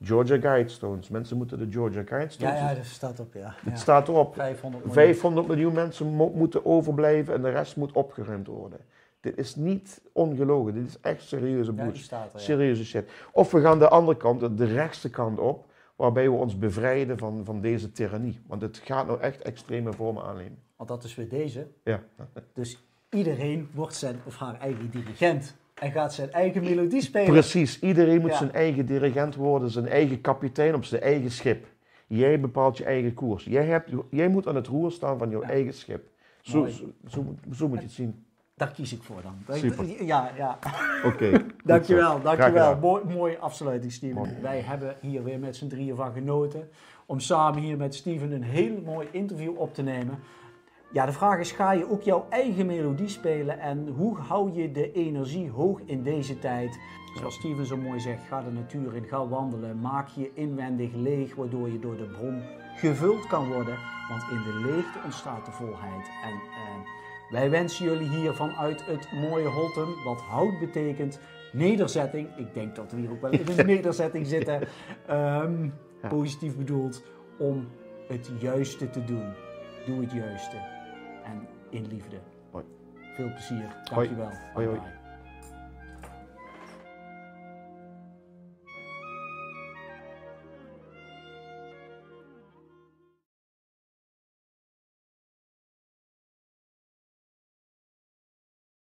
Georgia Guidestones. Mensen moeten de Georgia Ja, Guidestones. ja, dat staat op, ja. Het ja. staat erop. 500 miljoen. 500 miljoen mensen mo- moeten overblijven en de rest moet opgeruimd worden. Dit is niet ongelogen. Dit is echt serieuze Ja, staat er, ja. Serieuze shit. Of we gaan de andere kant, de rechtse kant op, waarbij we ons bevrijden van, van deze tirannie. Want het gaat nou echt extreme vormen aannemen. Want dat is weer deze. Ja. Dus iedereen wordt zijn of haar eigen dirigent. En gaat zijn eigen melodie spelen. Precies, iedereen moet Ja. zijn eigen dirigent worden, zijn eigen kapitein op zijn eigen schip. Jij bepaalt je eigen koers. Jij, hebt, jij moet aan het roer staan van jouw Ja. eigen schip. Zo, zo, zo, moet- zo moet je het zien. Daar kies ik voor dan. Super. Ja, ja. Oké. goed Dankjewel, dankjewel. Mooi, mooie afsluiting, Steven. Mooi. Wij hebben hier weer met z'n drieën van genoten. Om samen hier met Steven een heel mooi interview op te nemen. Ja, de vraag is, ga je ook jouw eigen melodie spelen? En hoe hou je de energie hoog in deze tijd? Zoals Steven zo mooi zegt, ga de natuur in, ga wandelen. Maak je inwendig leeg, waardoor je door de bron gevuld kan worden. Want in de leegte ontstaat de volheid. En eh, wij wensen jullie hier vanuit het mooie Holtum, wat hout betekent, nederzetting. Ik denk dat we hier ook wel in een nederzetting zitten. Ehm. Positief bedoeld om het juiste te doen. Doe het juiste. In liefde. Hoi. Veel plezier. Hoi. Dankjewel. Hoi, hoi. Bye.